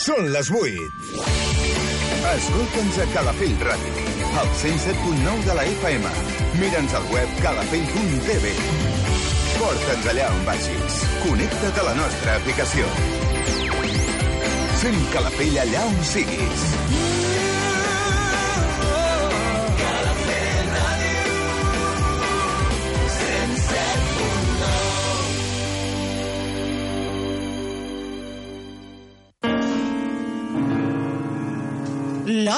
Són les 8. Escolta'ns a Calafell Ràdio, al 107.9 de la FM. Mira'ns al web calafell.tv. Porta'ns allà on vagis. Connecta't a la nostra aplicació. Sent Calafell allà on siguis.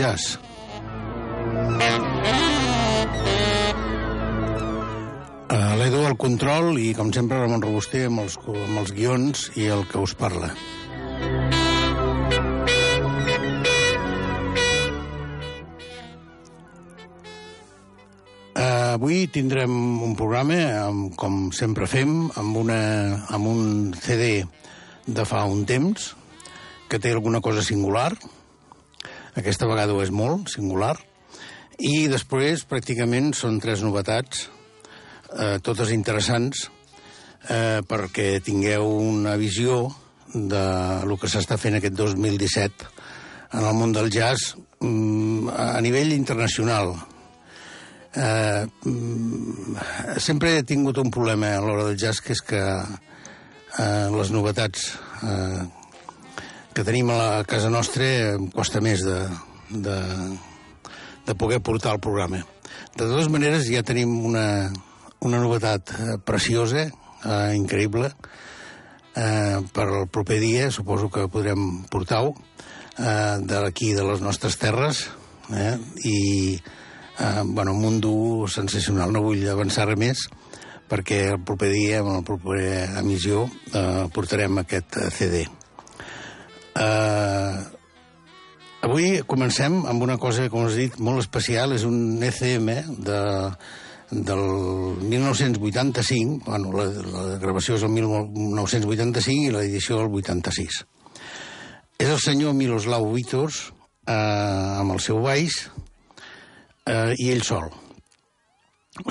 Jazz. Uh, L'Edu al control i, com sempre, Ramon Robuster amb els, amb els guions i el que us parla. Uh, avui tindrem un programa, amb, com sempre fem, amb, una, amb un CD de fa un temps, que té alguna cosa singular, aquesta vegada ho és molt, singular. I després, pràcticament, són tres novetats, eh, totes interessants, eh, perquè tingueu una visió de lo que s'està fent aquest 2017 en el món del jazz mm, a nivell internacional. Eh, mm, sempre he tingut un problema a l'hora del jazz, que és que eh, les novetats eh, que tenim a la casa nostra em costa més de, de, de poder portar el programa. De totes maneres, ja tenim una, una novetat eh, preciosa, eh, increïble, eh, per al proper dia, suposo que podrem portar-ho, eh, d'aquí, de les nostres terres, eh, i, eh, bueno, un mundo sensacional. No vull avançar més, perquè el proper dia, en la propera emissió, eh, portarem aquest eh, CD. Uh, avui comencem amb una cosa, com us he dit, molt especial. És un ECM de, del 1985. Bueno, la, la gravació és el 1985 i l'edició el 86. És el senyor Miloslav Vitors, eh, amb el seu baix, eh, i ell sol.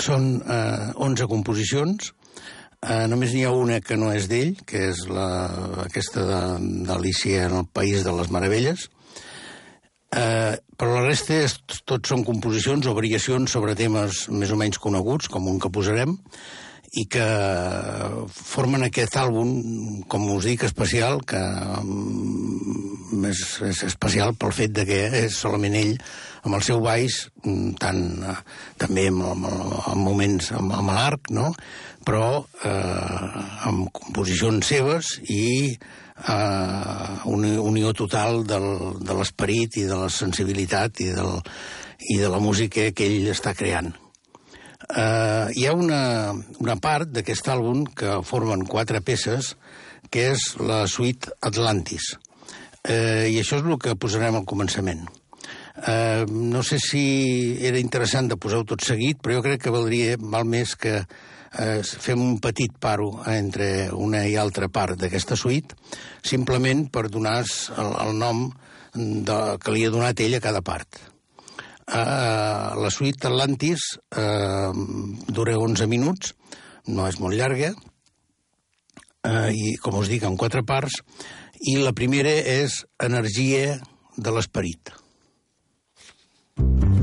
Són eh, 11 composicions, Uh, només n'hi ha una que no és d'ell, que és la, aquesta d'Alicia en el País de les Meravelles. Uh, però la resta és, tots són composicions o variacions sobre temes més o menys coneguts, com un que posarem, i que formen aquest àlbum, com us dic, especial, que um, és, és especial pel fet de que és solament ell amb el seu baix, tant, uh, també amb, amb, amb moments amb, amb l'arc, no?, però eh, amb composicions seves i eh, una unió total del, de l'esperit i de la sensibilitat i, del, i de la música que ell està creant. Eh, hi ha una, una part d'aquest àlbum que formen quatre peces, que és la suite Atlantis. Eh, I això és el que posarem al començament. Eh, no sé si era interessant de posar-ho tot seguit, però jo crec que valdria, val més que eh, fem un petit paro entre una i altra part d'aquesta suite, simplement per donar el, el nom de, que li ha donat ell a cada part. Uh, la suite Atlantis uh, dura 11 minuts, no és molt llarga, eh, i, com us dic, en quatre parts, i la primera és energia de l'esperit. Eh, com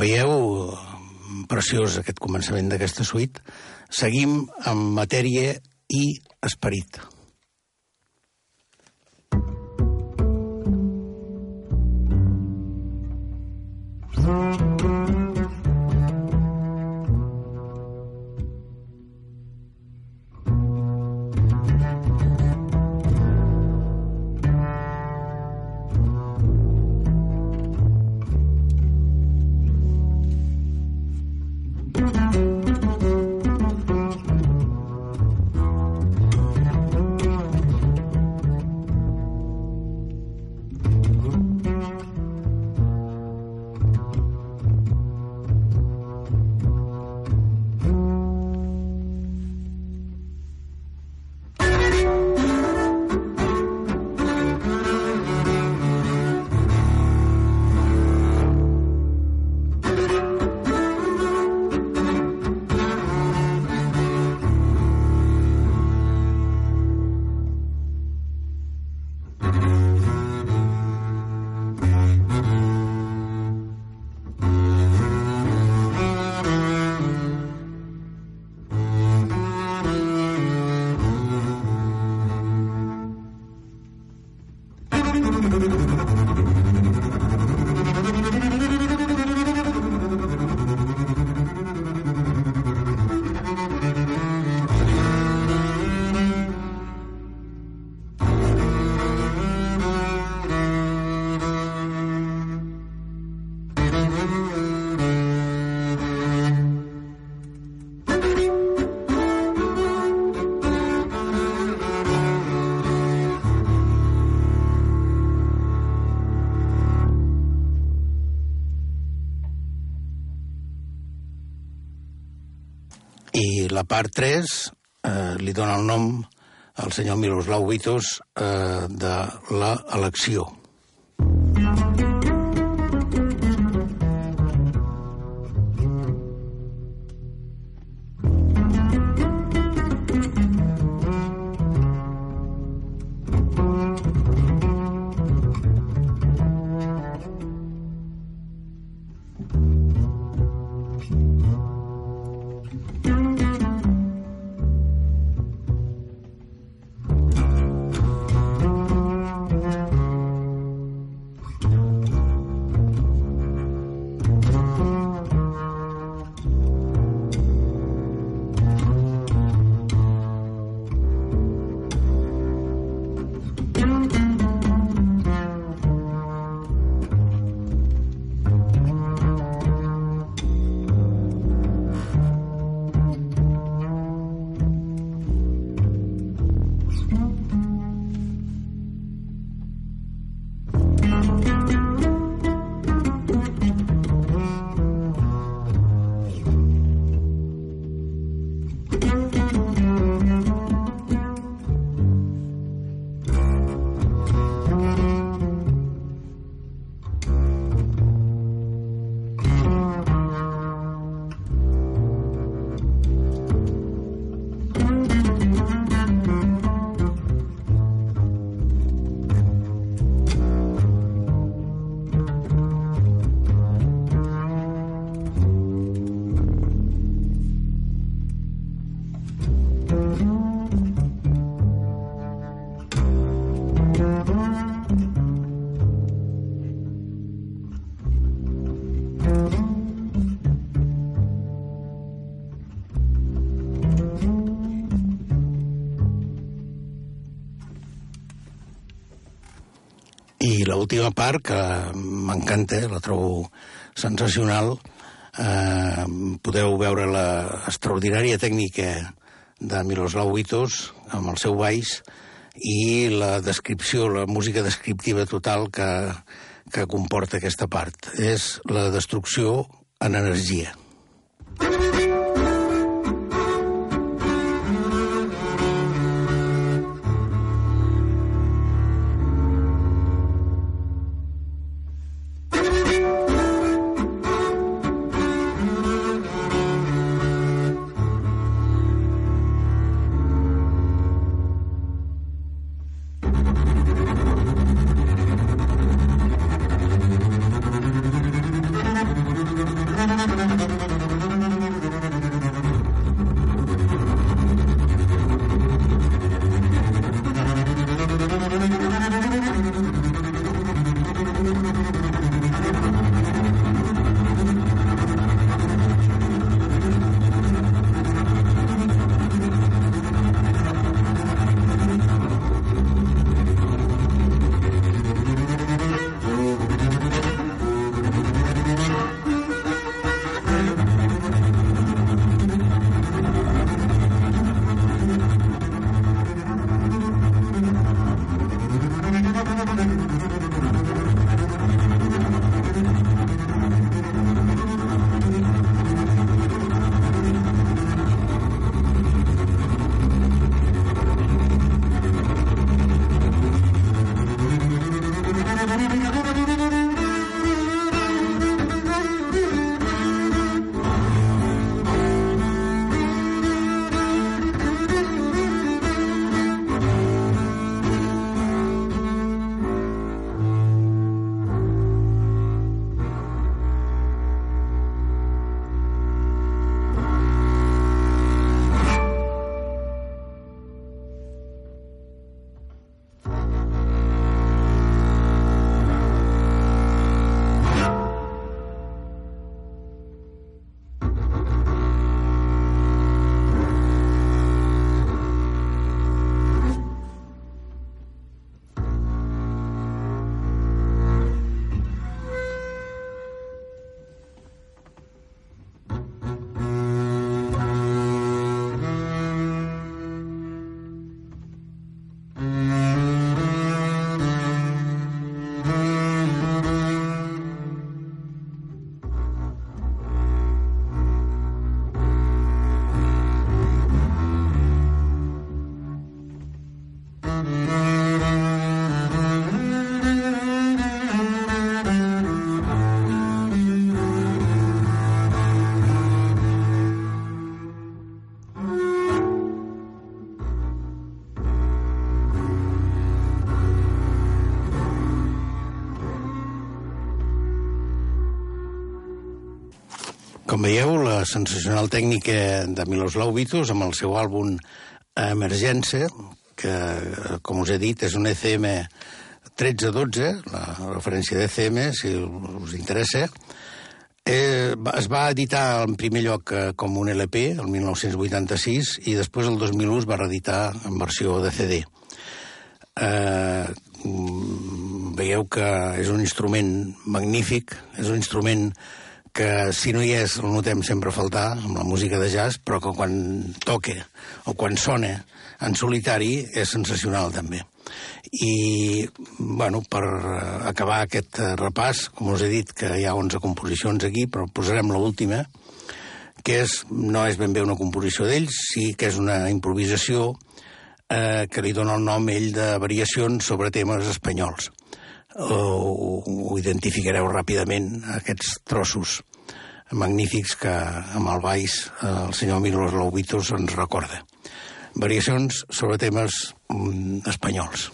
veieu, preciós aquest començament d'aquesta suite. Seguim amb matèria i esperit. La part 3 eh, li dona el nom al senyor Miroslav Witos eh, de l'elecció. L'última part, que m'encanta, la trobo sensacional, eh, podeu veure la extraordinària tècnica de Miroslav Witos amb el seu baix i la descripció, la música descriptiva total que, que comporta aquesta part. És la destrucció en energia. Com veieu, la sensacional tècnica de Miloslav Vitus amb el seu àlbum Emergència, que, com us he dit, és un ECM 1312, la referència d'ECM, si us interessa, eh, es va editar en primer lloc eh, com un LP, el 1986, i després el 2001 es va reeditar en versió de CD. Eh, mm, veieu que és un instrument magnífic, és un instrument que si no hi és el notem sempre faltar amb la música de jazz, però que quan toque o quan sona en solitari és sensacional també. I, bueno, per acabar aquest repàs, com us he dit que hi ha 11 composicions aquí, però posarem l'última, que és, no és ben bé una composició d'ells, sí que és una improvisació eh, que li dona el nom ell de variacions sobre temes espanyols ho, ho identificareu ràpidament, aquests trossos magnífics que amb el baix el senyor Milos Laubitos ens recorda. Variacions sobre temes mm, espanyols.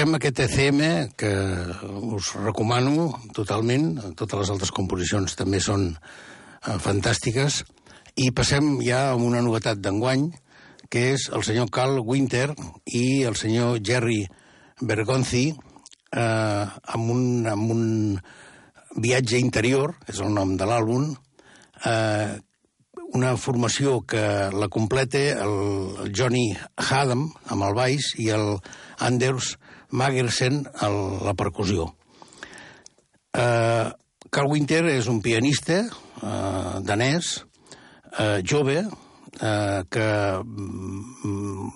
Deixem aquest ECM, que us recomano totalment, totes les altres composicions també són eh, fantàstiques, i passem ja a una novetat d'enguany, que és el senyor Carl Winter i el senyor Jerry Bergonzi, eh, amb, un, amb un viatge interior, és el nom de l'àlbum, eh, una formació que la complete el, el Johnny Haddam amb el baix i el Anders Magersen a la percussió. Uh, Carl Winter és un pianista uh, danès, uh, jove, uh, que um,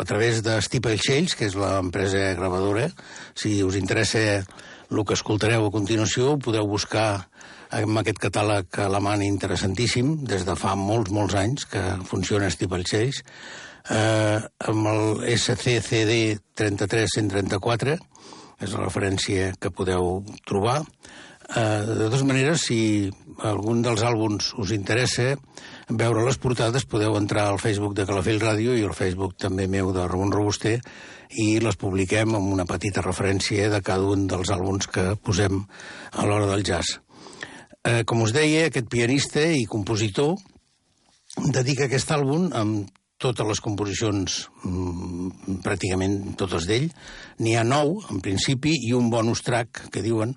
a través de Steeple Shales, que és l'empresa gravadora, si us interessa el que escoltareu a continuació, podeu buscar amb aquest catàleg alemany interessantíssim, des de fa molts, molts anys que funciona Steeple Chase, eh, amb el SCCD 33134, és la referència que podeu trobar, Eh, de totes maneres, si algun dels àlbums us interessa veure les portades, podeu entrar al Facebook de Calafell Ràdio i al Facebook també meu de Ramon Robuster i les publiquem amb una petita referència de cada un dels àlbums que posem a l'hora del jazz. Eh, com us deia, aquest pianista i compositor dedica aquest àlbum amb totes les composicions, mmm, pràcticament totes d'ell. N'hi ha nou, en principi, i un bonus track, que diuen,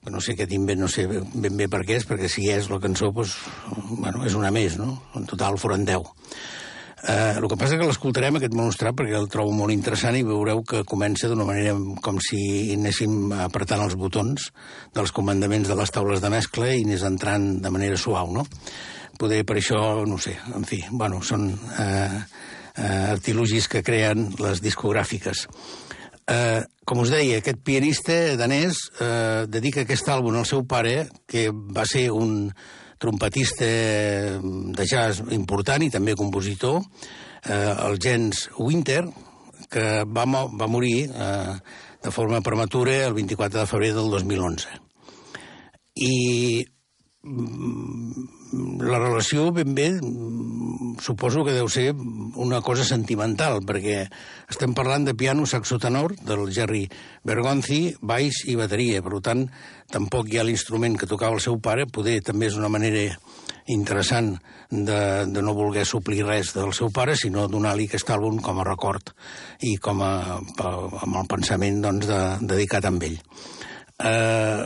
que no sé aquest invent, no sé ben bé per què és, perquè si és la cançó, doncs, bueno, és una més, no? En total foren deu. Eh, el que passa que l'escoltarem, aquest bonus track, perquè el trobo molt interessant i veureu que comença d'una manera com si anéssim apretant els botons dels comandaments de les taules de mescla i anés entrant de manera suau, no? Poder per això, no sé, en fi, bueno, són eh, eh, artilugis que creen les discogràfiques. Eh, com us deia, aquest pianista danès eh, dedica aquest àlbum al seu pare, que va ser un trompetista de jazz important i també compositor, eh, el Jens Winter, que va, va morir eh, de forma prematura el 24 de febrer del 2011. I la relació ben bé suposo que deu ser una cosa sentimental, perquè estem parlant de piano saxotenor del Jerry Bergonzi, baix i bateria. Per tant, tampoc hi ha l'instrument que tocava el seu pare, poder també és una manera interessant de, de no voler suplir res del seu pare, sinó donar-li aquest àlbum com a record i com a, amb el pensament doncs, de, dedicat amb ell. Eh,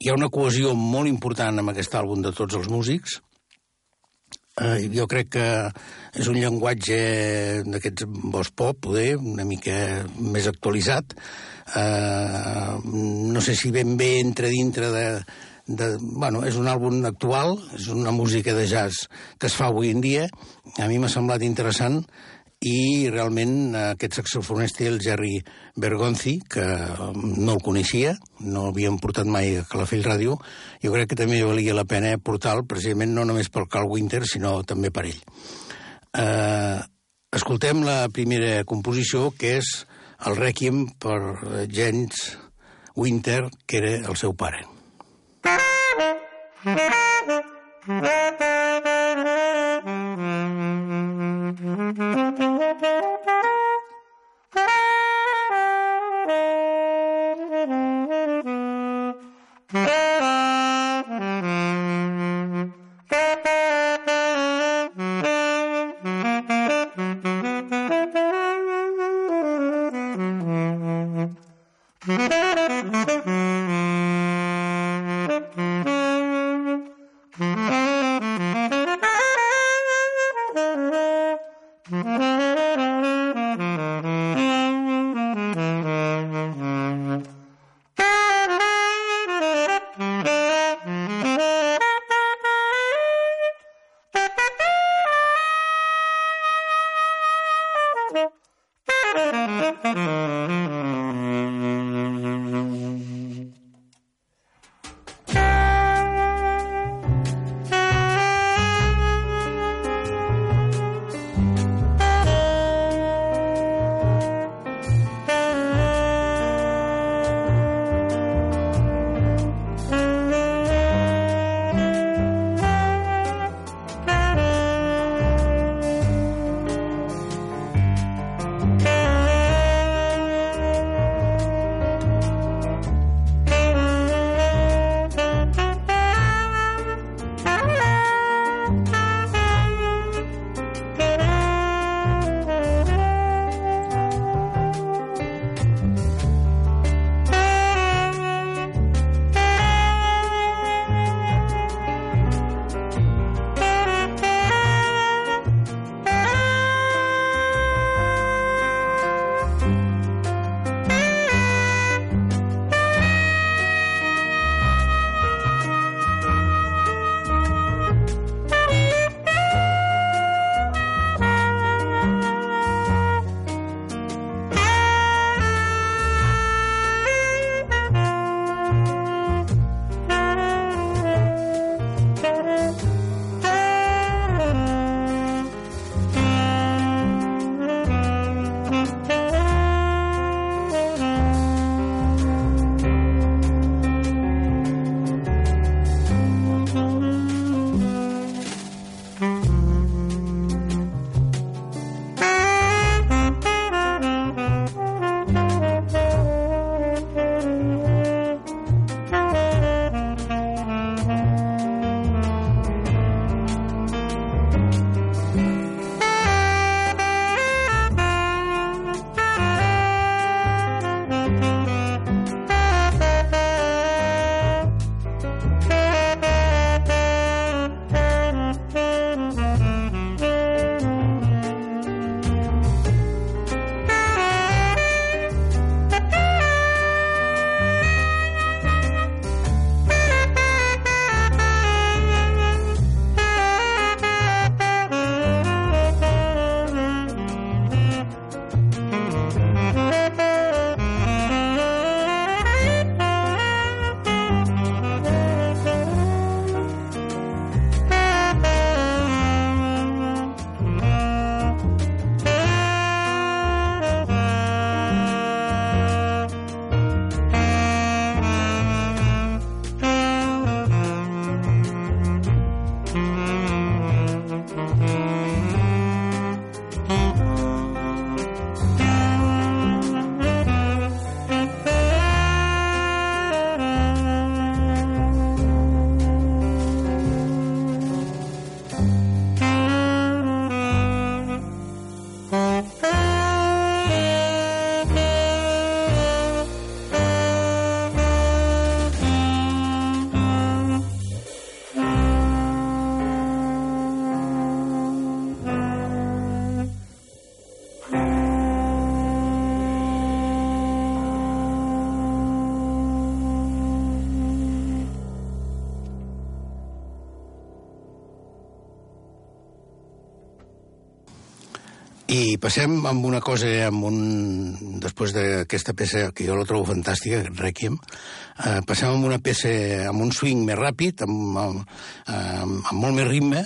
hi ha una cohesió molt important amb aquest àlbum de tots els músics. Eh, jo crec que és un llenguatge d'aquests bos pop, poder, una mica més actualitzat. Eh, no sé si ben bé entra dintre de, de, bueno, és un àlbum actual, és una música de jazz que es fa avui en dia. A mi m'ha semblat interessant i realment aquest saxofonista, el Jerry Bergonzi, que no el coneixia, no l'havien portat mai a Calafell Ràdio, jo crec que també valia la pena portar-lo, precisament no només pel Carl Winter, sinó també per ell. Eh, escoltem la primera composició, que és el Requiem per James Winter, que era el seu pare. I passem amb una cosa, amb un... després d'aquesta peça, que jo la trobo fantàstica, Requiem, eh, passem amb una peça, amb un swing més ràpid, amb, amb, amb, amb molt més ritme,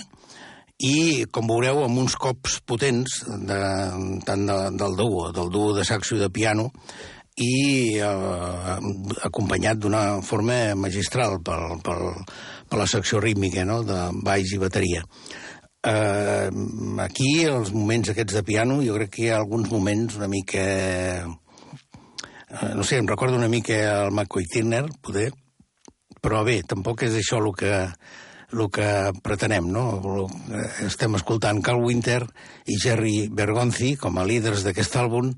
i, com veureu, amb uns cops potents, de, tant de, del duo, del duo de saxo i de piano, i eh, acompanyat d'una forma magistral per, per, per la secció rítmica, no?, de baix i bateria. Eh, aquí, els moments aquests de piano, jo crec que hi ha alguns moments una mica... Eh, no sé, em recordo una mica el McCoy Turner, poder, però bé, tampoc és això el que, el que pretenem, no? Estem escoltant Carl Winter i Jerry Bergonzi com a líders d'aquest àlbum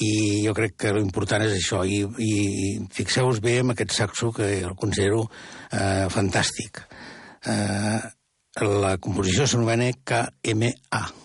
i jo crec que l'important és això i, i fixeu-vos bé amb aquest saxo que el considero eh, fantàstic. Eh, la composició s'anomena KMA.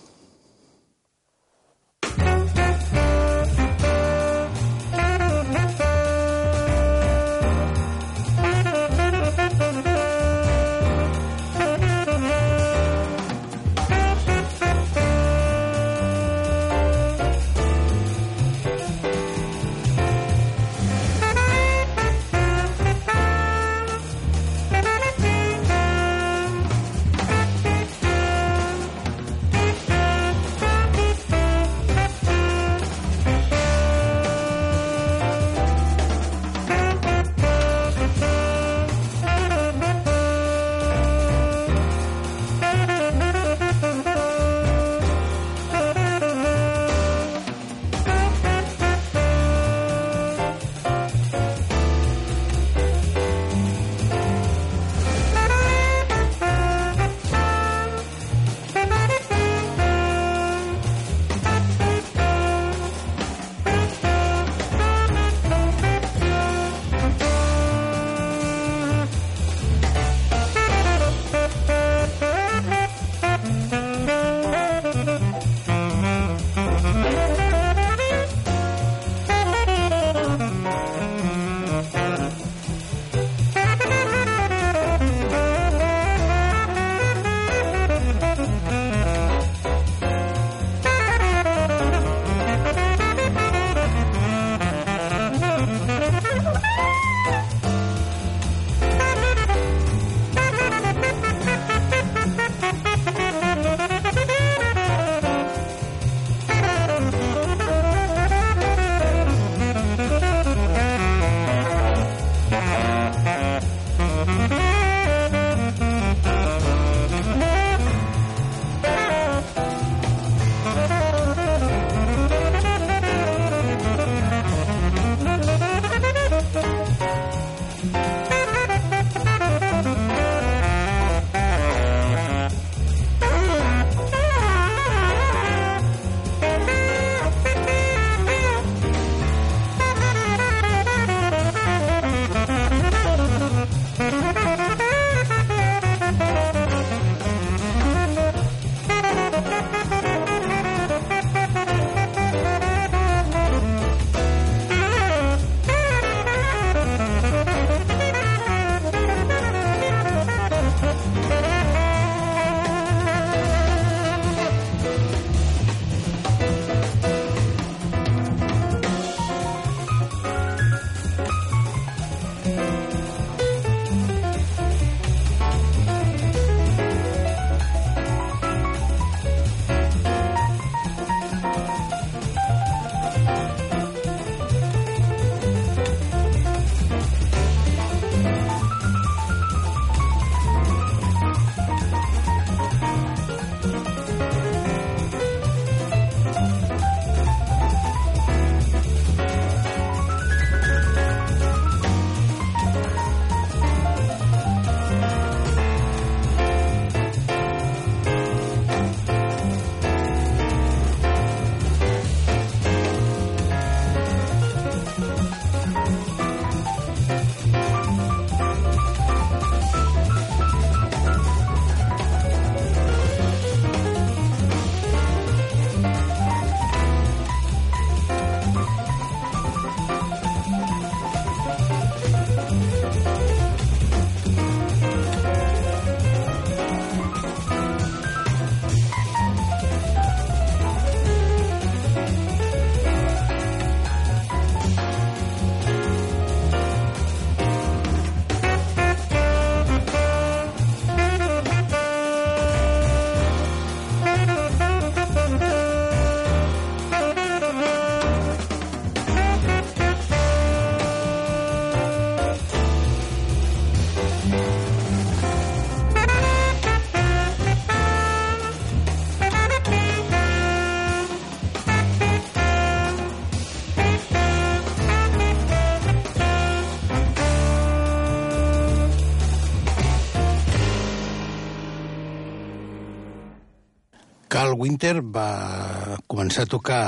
Carl Winter va començar a tocar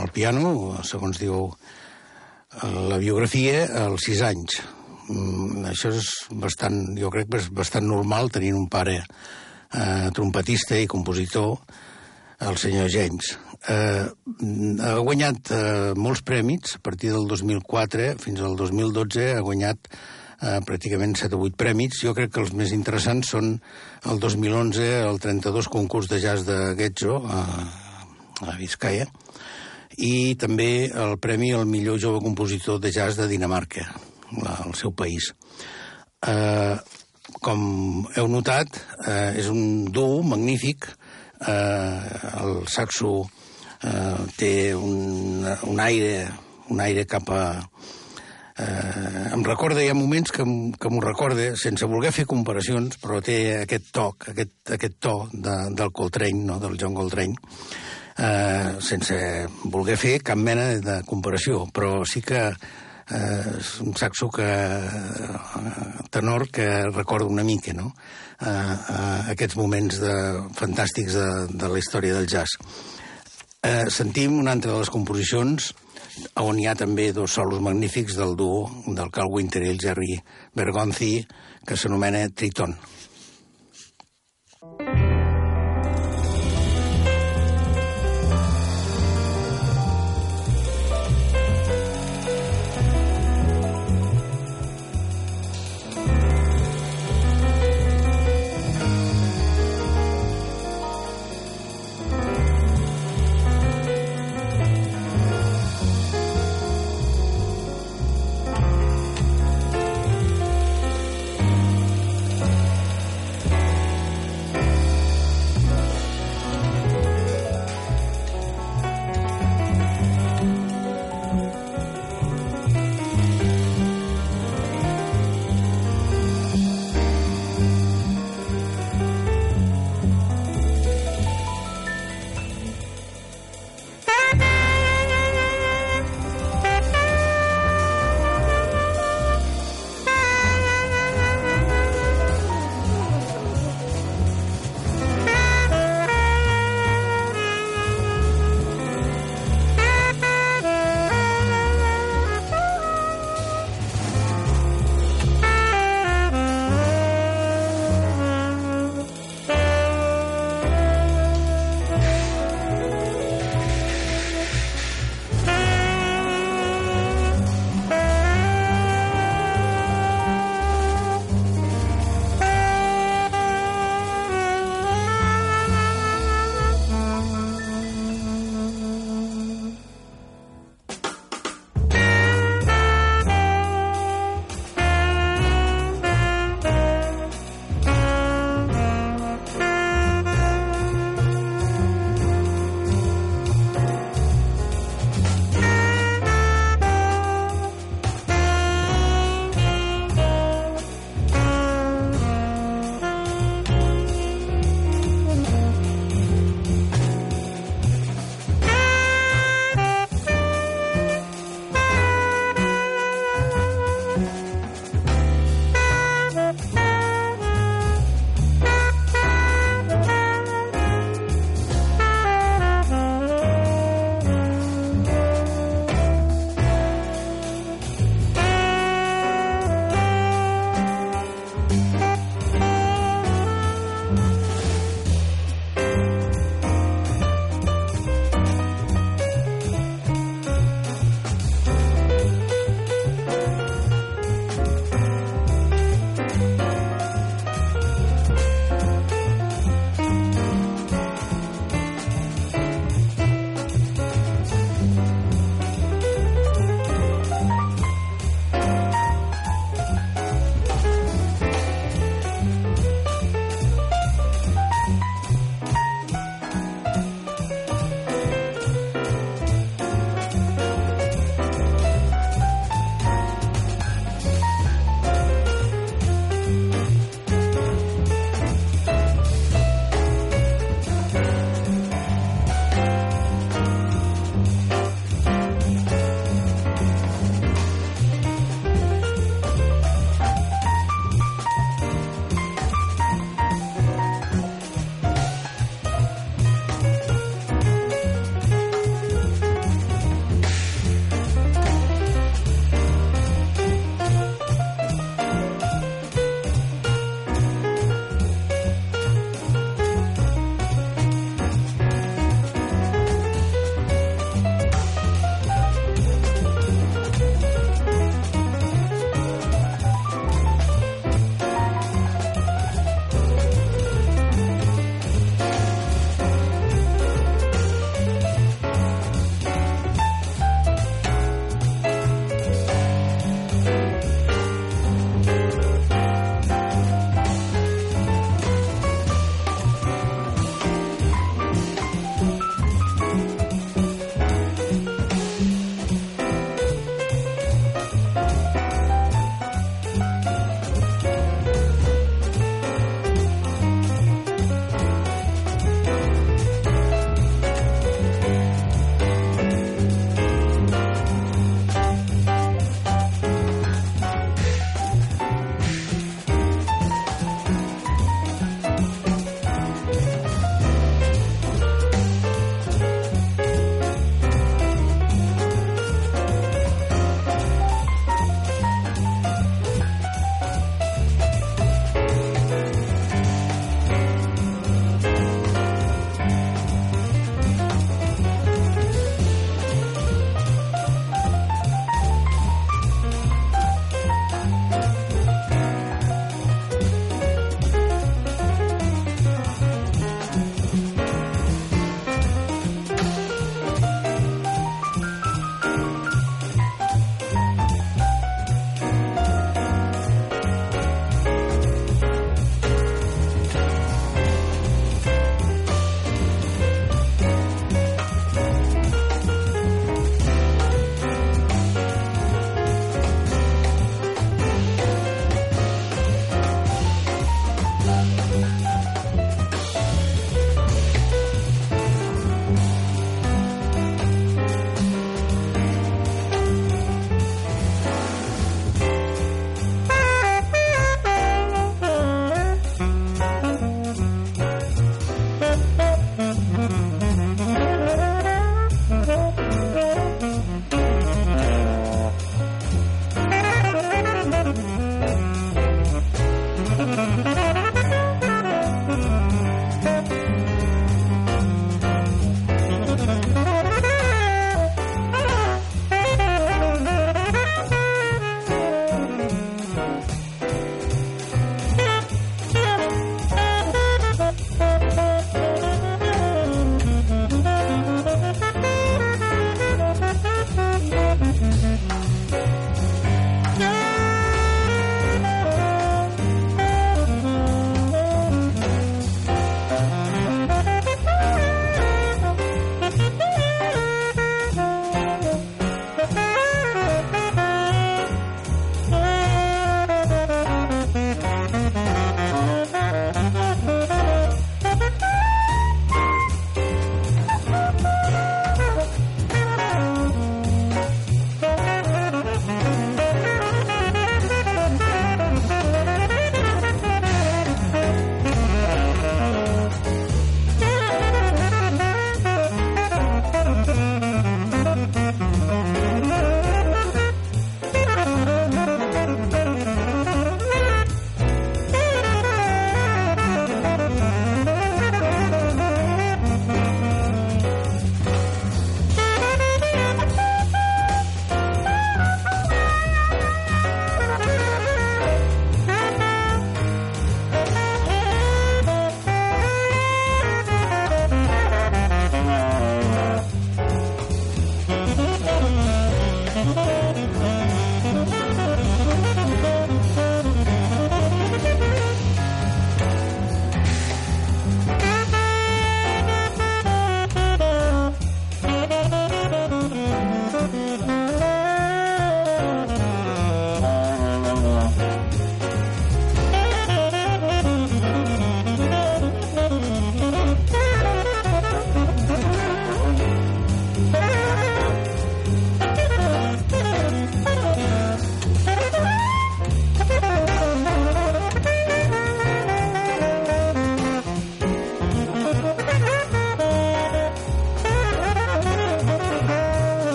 el piano, segons diu la biografia, als sis anys. Mm, això és bastant, jo crec bastant normal tenint un pare eh, trompetista i compositor, el senyor James. Eh, ha guanyat eh, molts prèmits, a partir del 2004 fins al 2012 ha guanyat eh, pràcticament 7 o 8 prèmits. Jo crec que els més interessants són el 2011 el 32 concurs de jazz de Getxo a, a Vizcaya i també el premi al millor jove compositor de jazz de Dinamarca, la, el seu país. Eh, com heu notat, eh, és un duo magnífic. Eh, el saxo eh, té un, un aire un aire cap a, eh, em recorda, hi ha moments que, que m'ho recorda, sense voler fer comparacions, però té aquest toc, aquest, aquest to de, del Coltrane, no? del John Coltrane, eh, sense voler fer cap mena de comparació, però sí que eh, és un saxo que, eh, tenor que recorda una mica, no?, eh, eh, aquests moments de, fantàstics de, de la història del jazz. Eh, sentim una altra de les composicions on hi ha també dos solos magnífics del duo del Carl Winter i el Jerry Bergonzi, que s'anomena Triton.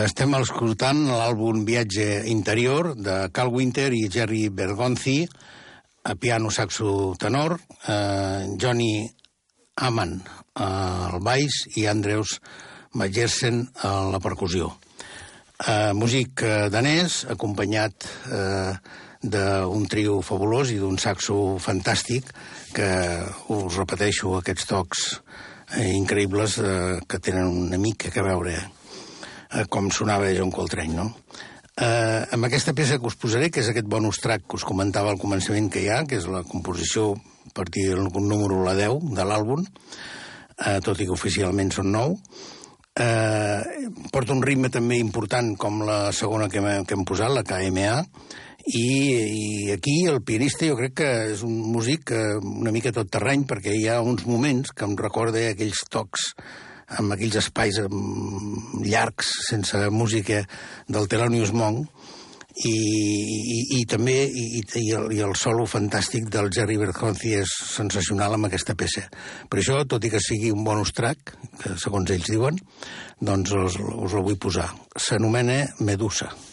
Estem escoltant l'àlbum Viatge Interior de Cal Winter i Jerry Bergonzi, a piano saxo tenor, eh, Johnny Aman eh, al baix i Andreus Majersen a la percussió. Eh, músic eh, danès, acompanyat eh, d'un trio fabulós i d'un saxo fantàstic, que us repeteixo, aquests tocs eh, increïbles eh, que tenen una mica que veure eh, com sonava John Coltrane, no? Eh, amb aquesta peça que us posaré, que és aquest bonus track que us comentava al començament que hi ha, que és la composició a partir del número la 10 de l'àlbum, eh, tot i que oficialment són 9, eh, porta un ritme també important com la segona que hem, que hem posat, la KMA, i, i aquí el pianista jo crec que és un músic eh, una mica tot terreny perquè hi ha uns moments que em recorda aquells tocs amb aquells espais llargs, sense música, del Thelonious Monk, i, i, i també i, i, el, i el solo fantàstic del Jerry Bergonzi és sensacional amb aquesta peça. Per això, tot i que sigui un bonus track, que segons ells diuen, doncs us, us el vull posar. S'anomena Medusa. I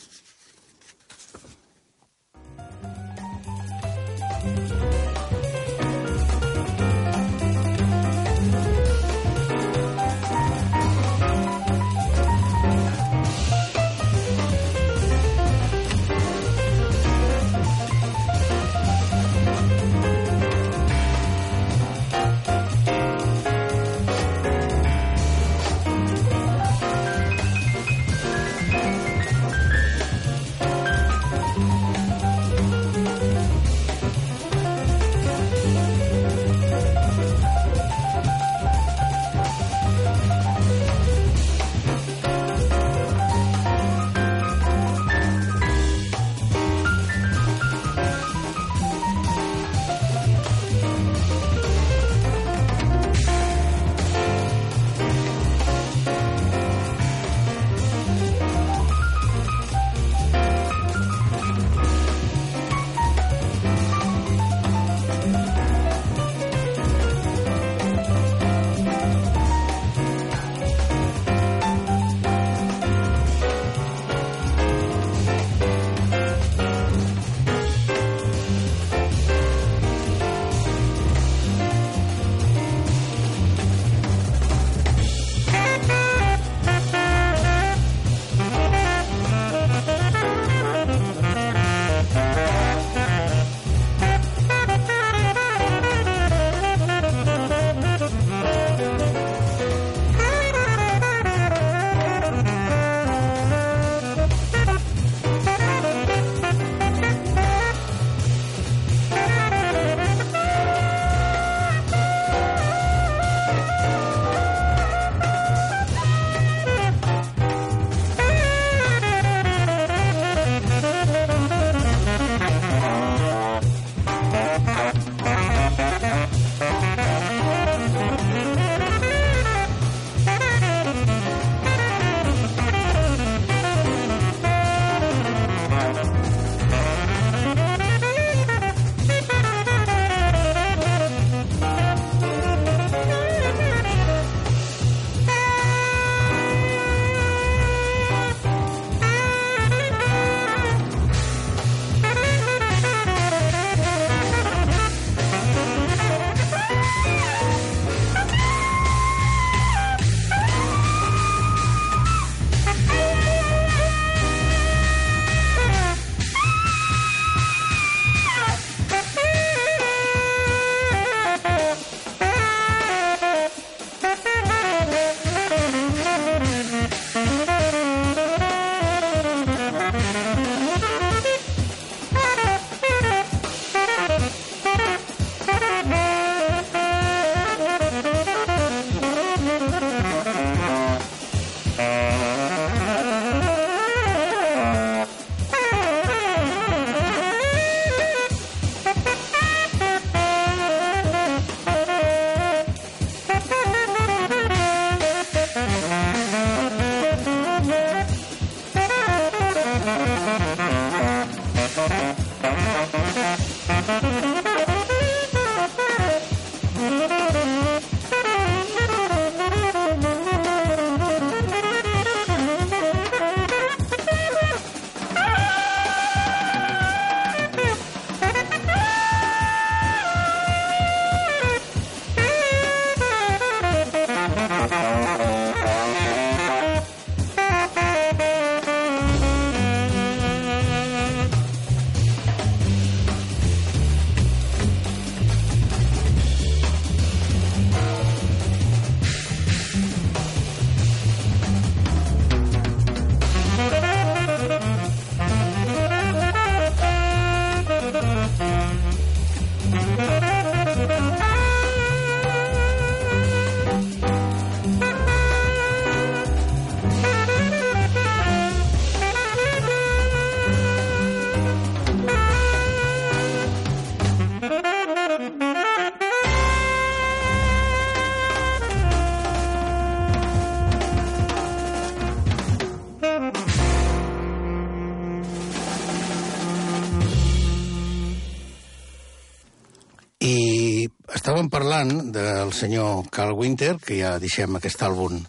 estàvem parlant del senyor Carl Winter, que ja deixem aquest àlbum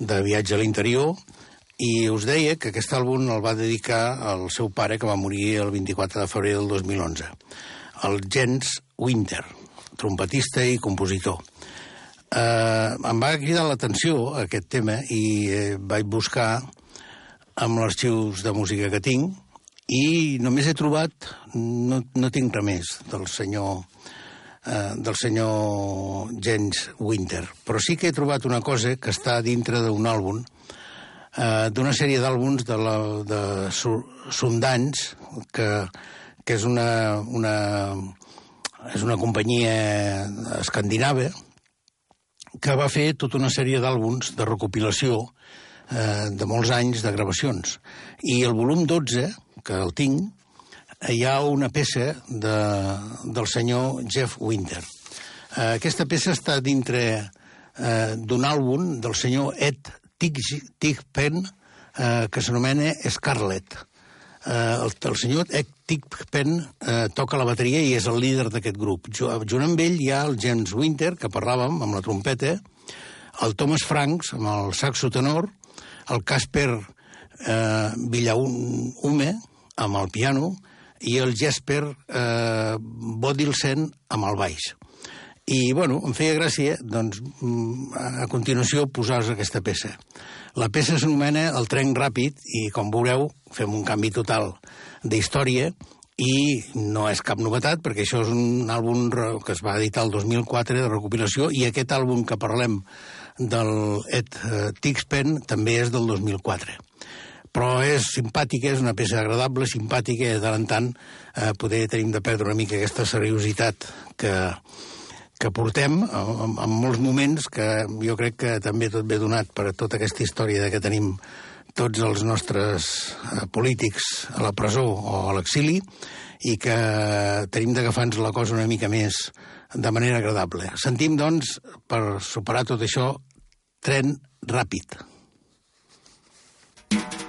de viatge a l'interior, i us deia que aquest àlbum el va dedicar al seu pare, que va morir el 24 de febrer del 2011, el Jens Winter, trompetista i compositor. Eh, em va cridar l'atenció aquest tema i eh, vaig buscar amb els arxius de música que tinc i només he trobat, no, no tinc res més del senyor eh, del senyor James Winter, però sí que he trobat una cosa que està dintre d'un àlbum eh, d'una sèrie d'àlbums de, la, de Sundance que, que és una, una, és una companyia escandinava que va fer tota una sèrie d'àlbums de recopilació eh, de molts anys de gravacions. I el volum 12, que el tinc, hi ha una peça de, del senyor Jeff Winter. Eh, aquesta peça està dintre eh, d'un àlbum del senyor Ed Tigpen, eh, que s'anomena Scarlet. Eh, el, el senyor Ed Tigpen eh, toca la bateria i és el líder d'aquest grup. Junt amb ell hi ha el James Winter, que parlàvem, amb la trompeta, el Thomas Franks, amb el saxo tenor, el Casper eh, Villaume amb el piano i el Jesper eh, Bodilsen amb el baix. I, bueno, em feia gràcia, doncs, mm, a continuació, posar aquesta peça. La peça s'anomena El tren ràpid i, com veureu, fem un canvi total d'història i no és cap novetat perquè això és un àlbum que es va editar el 2004 de recopilació i aquest àlbum que parlem del Ed eh, Tixpen també és del 2004 però és simpàtica, és una peça agradable, simpàtica, de tant en tant eh, poder tenim de perdre una mica aquesta seriositat que, que portem en, en molts moments que jo crec que també tot ve donat per tota aquesta història de que tenim tots els nostres eh, polítics a la presó o a l'exili i que tenim d'agafar-nos la cosa una mica més de manera agradable. Sentim, doncs, per superar tot això, tren ràpid. una vegada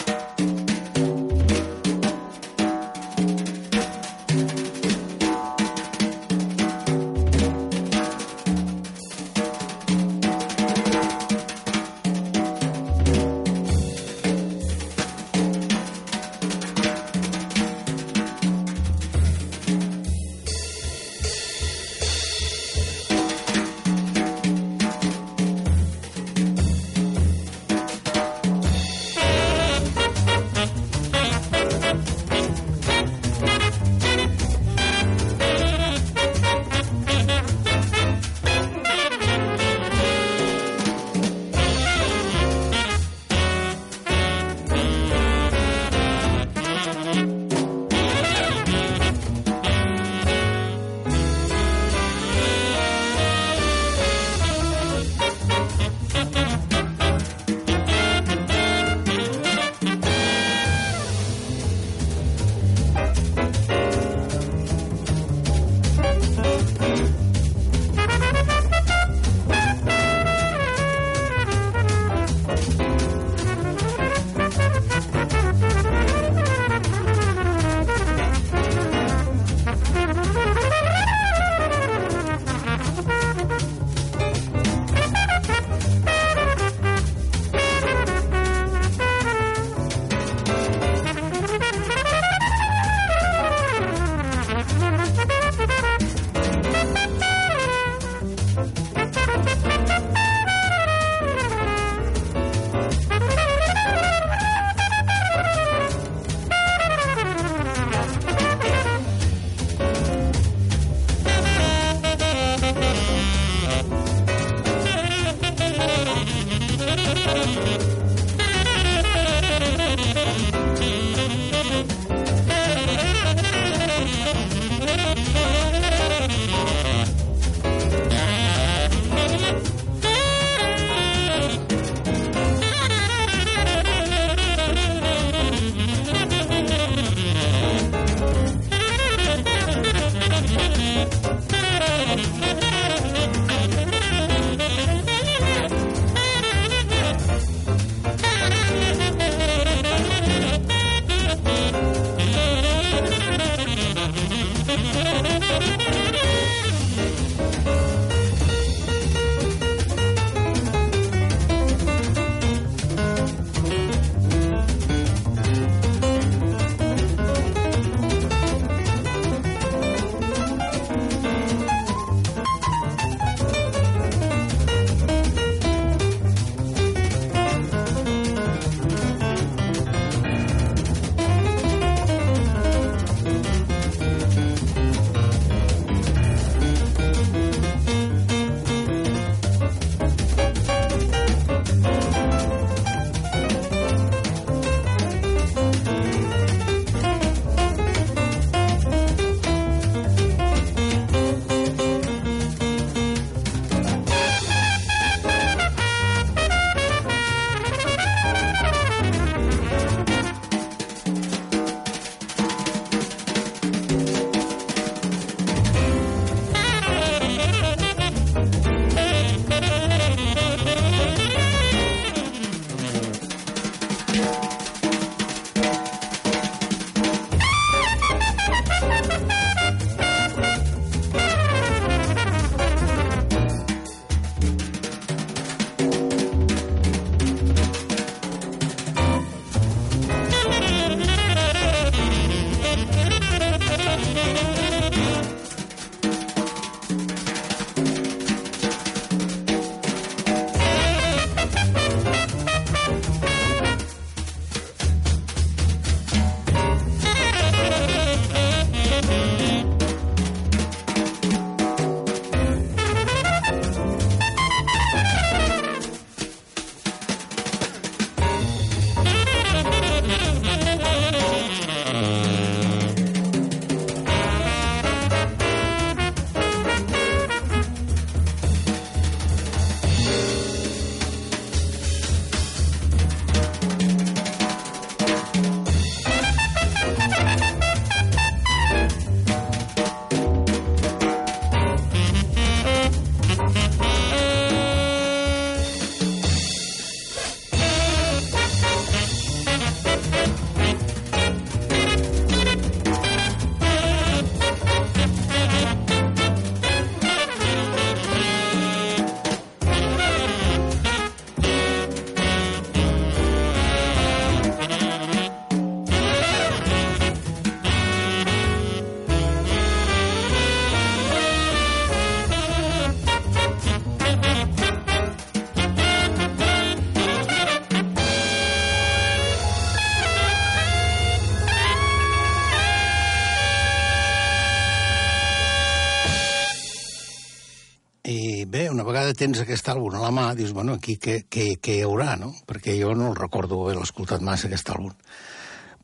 tens aquest àlbum a la mà, dius, bueno, aquí què, què, què hi haurà, no? Perquè jo no el recordo haver escoltat massa, aquest àlbum.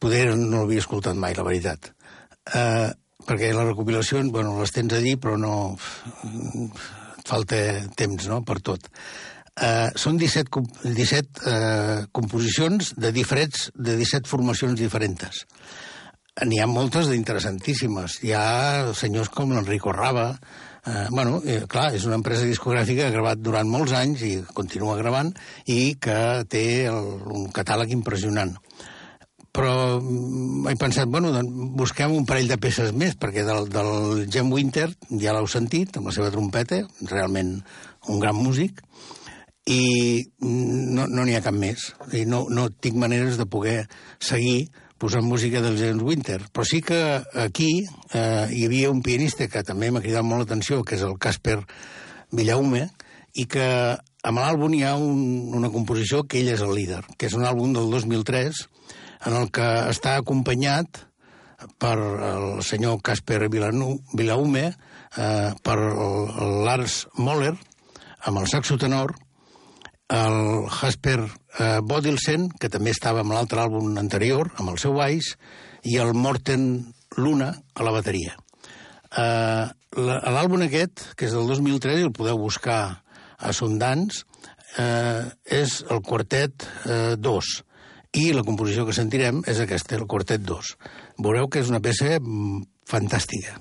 Poder no l'havia escoltat mai, la veritat. Uh, perquè les recopilacions, bueno, les tens a dir, però no... Et falta temps, no?, per tot. Uh, són 17, 17 uh, composicions de diferents, de 17 formacions diferents. N'hi ha moltes d'interessantíssimes. Hi ha senyors com l'Enrico Rava, eh, bueno, eh, clar, és una empresa discogràfica que ha gravat durant molts anys i continua gravant i que té el, un catàleg impressionant. Però mm, he pensat, bueno, doncs busquem un parell de peces més, perquè del, del Jim Winter ja l'heu sentit, amb la seva trompeta, realment un gran músic, i no n'hi no ha cap més. I no, no tinc maneres de poder seguir posant música del James Winter. Però sí que aquí eh, hi havia un pianista que també m'ha cridat molt l'atenció, que és el Casper Villaume, i que amb l'àlbum hi ha un, una composició que ell és el líder, que és un àlbum del 2003, en el que està acompanyat per el senyor Casper Villaume, eh, per el Lars Moller, amb el saxo tenor, el Jasper eh, Bodilsen, que també estava amb l'altre àlbum anterior, amb el seu baix, i el Morten Luna a la bateria. Eh, L'àlbum aquest, que és del 2003, i el podeu buscar a Sundance, eh, és el quartet eh, 2, i la composició que sentirem és aquesta, el quartet 2. Veureu que és una peça mm, fantàstica.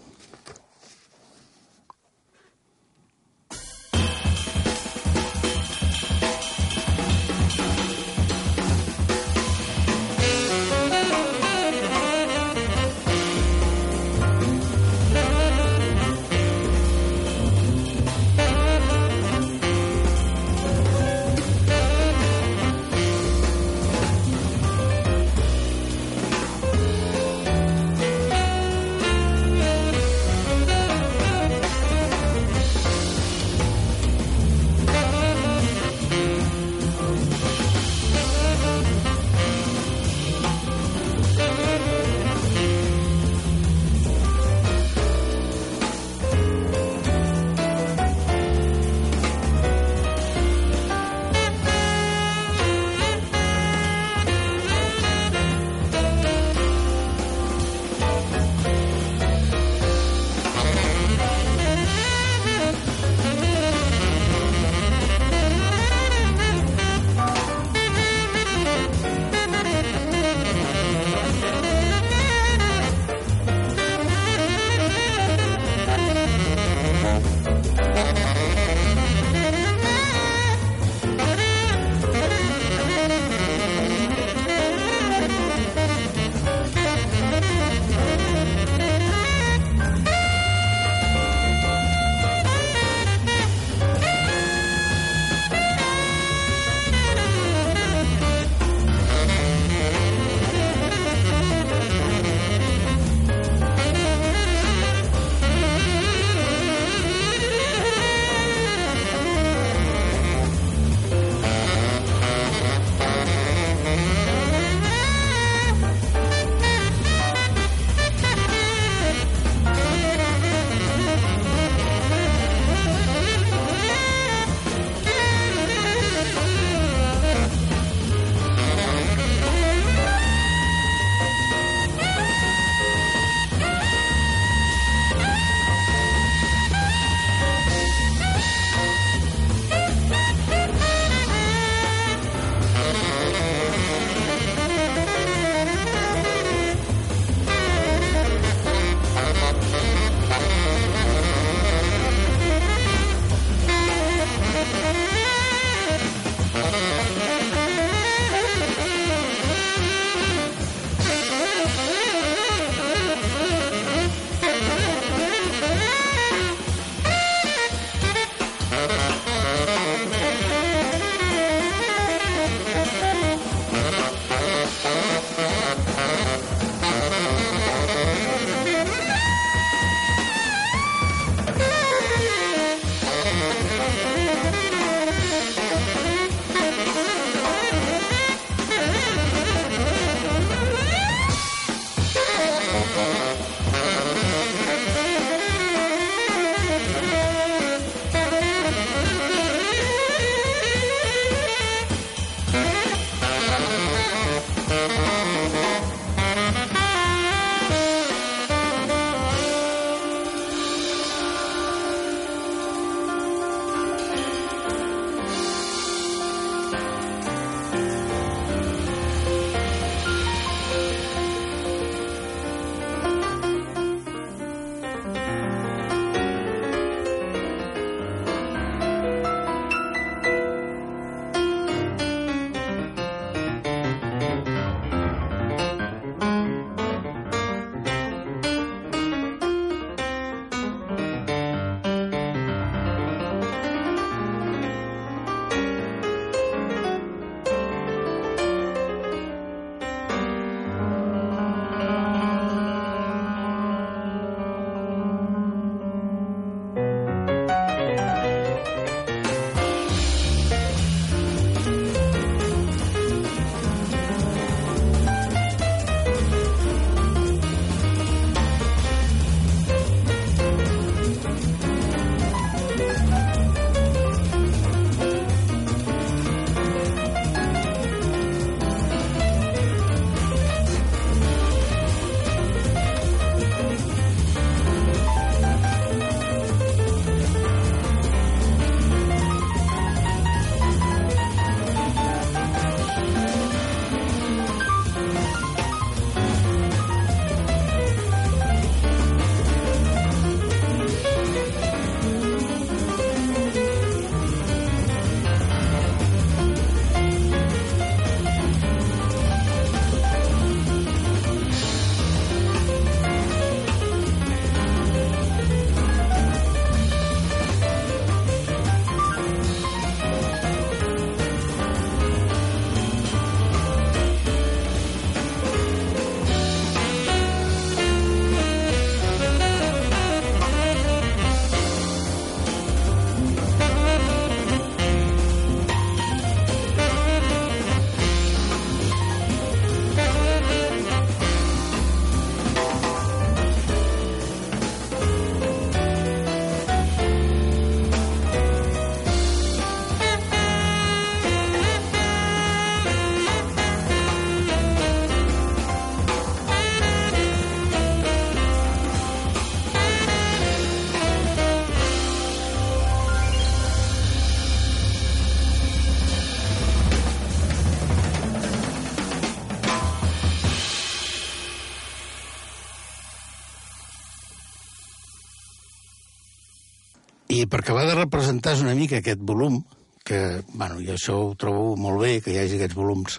I per acabar de representar una mica aquest volum, que, bueno, i això ho trobo molt bé, que hi hagi aquests volums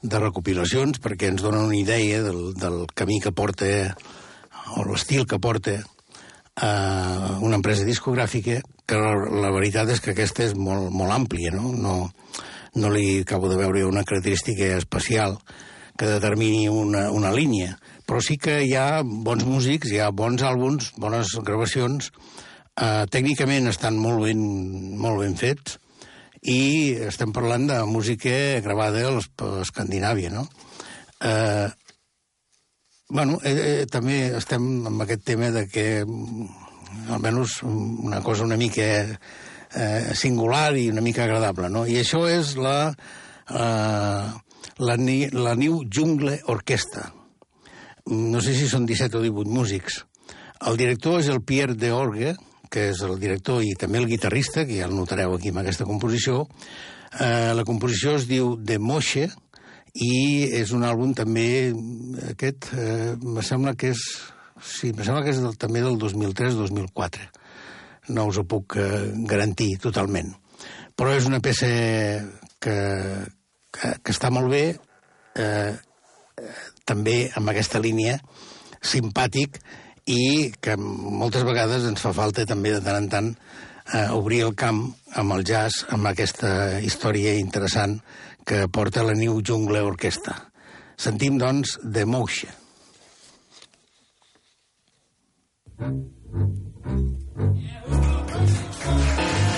de recopilacions, perquè ens donen una idea del, del camí que porta, o l'estil que porta eh, una empresa discogràfica, que la, la veritat és que aquesta és molt, molt àmplia, no? no? No li acabo de veure una característica especial que determini una, una línia, però sí que hi ha bons músics, hi ha bons àlbums, bones gravacions, eh, tècnicament estan molt ben, molt ben fets, i estem parlant de música gravada a Escandinàvia, no? Eh, bueno, eh, eh, també estem amb aquest tema de que almenys una cosa una mica eh, singular i una mica agradable, no? I això és la, eh, la, la New Jungle Orquestra. No sé si són 17 o 18 músics. El director és el Pierre de Orgue, que és el director i també el guitarrista, que ja el notareu aquí amb aquesta composició. Eh, la composició es diu De Moixe i és un àlbum també, aquest, eh, me sembla que és, sí, me sembla que és del, també del 2003-2004. No us ho puc eh, garantir totalment. Però és una peça que, que, que està molt bé, eh, també amb aquesta línia simpàtic i que moltes vegades ens fa falta també de tant en tant eh, obrir el camp amb el jazz, amb aquesta història interessant que porta la New Jungle Orquestra. Sentim, doncs, The Motion. Yeah,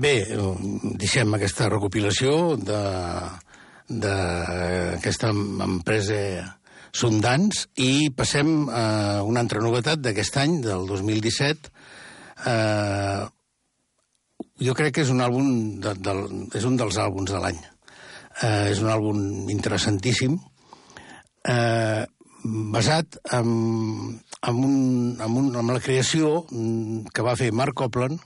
bé, deixem aquesta recopilació d'aquesta empresa Sundans i passem a una altra novetat d'aquest any, del 2017. Eh, jo crec que és un àlbum de, de, és un dels àlbums de l'any. Eh, és un àlbum interessantíssim, eh, basat en, en, un, en, un, en la creació que va fer Mark Copland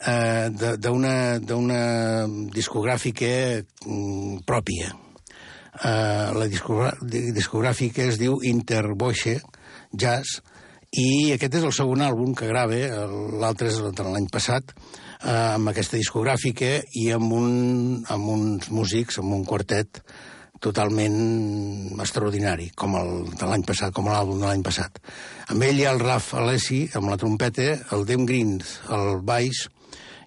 eh, d'una discogràfica mm, pròpia. Eh, la discogràfica es diu Interboixe Jazz, i aquest és el segon àlbum que grave, l'altre és l'any passat, eh, amb aquesta discogràfica i amb, un, amb uns músics, amb un quartet totalment extraordinari, com el de l'any passat, com l'àlbum de l'any passat. Amb ell hi ha el Raf Alessi, amb la trompeta, el Dem Grins, el baix,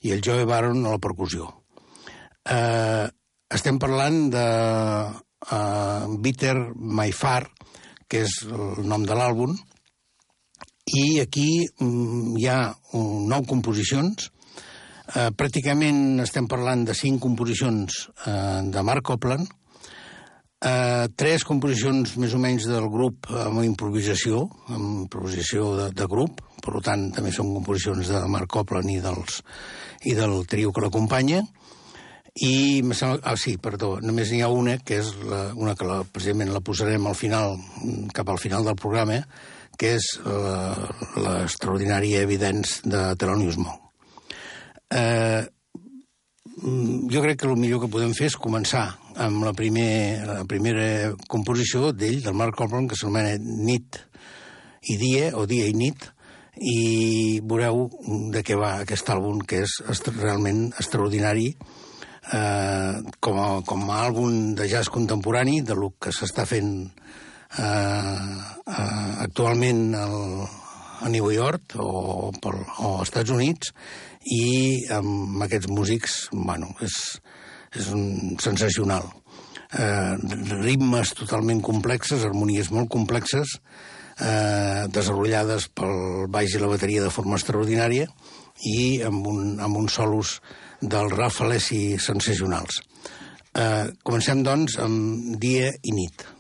i el Joe Baron a la percussió. Eh, estem parlant de uh, Bitter My Far, que és el nom de l'àlbum, i aquí um, hi ha nou composicions. Uh, pràcticament estem parlant de cinc composicions uh, de Mark Copland, uh, tres composicions més o menys del grup amb improvisació, amb improvisació de, de grup, per tant també són composicions de Mark Copland i, dels, i del trio que l'acompanya, i me sembla... Ah, sí, perdó, només n'hi ha una, que és la, una que la, precisament la posarem al final, cap al final del programa, que és l'extraordinària evidència de Thelonious Monk. Eh, jo crec que el millor que podem fer és començar amb la, primer, la primera composició d'ell, del Mark Copland, que s'anomena Nit i Dia, o Dia i Nit, i veureu de què va aquest àlbum, que és realment extraordinari, eh, com, a, com a àlbum de jazz contemporani, de lo que s'està fent eh, eh, actualment al, a New York o, per, o als Estats Units, i amb aquests músics, bueno, és, és un, sensacional. Eh, ritmes totalment complexes, harmonies molt complexes, eh, desenvolupades pel baix i la bateria de forma extraordinària i amb, un, amb uns solos del Rafalesi sensacionals. Eh, comencem, doncs, amb dia i nit.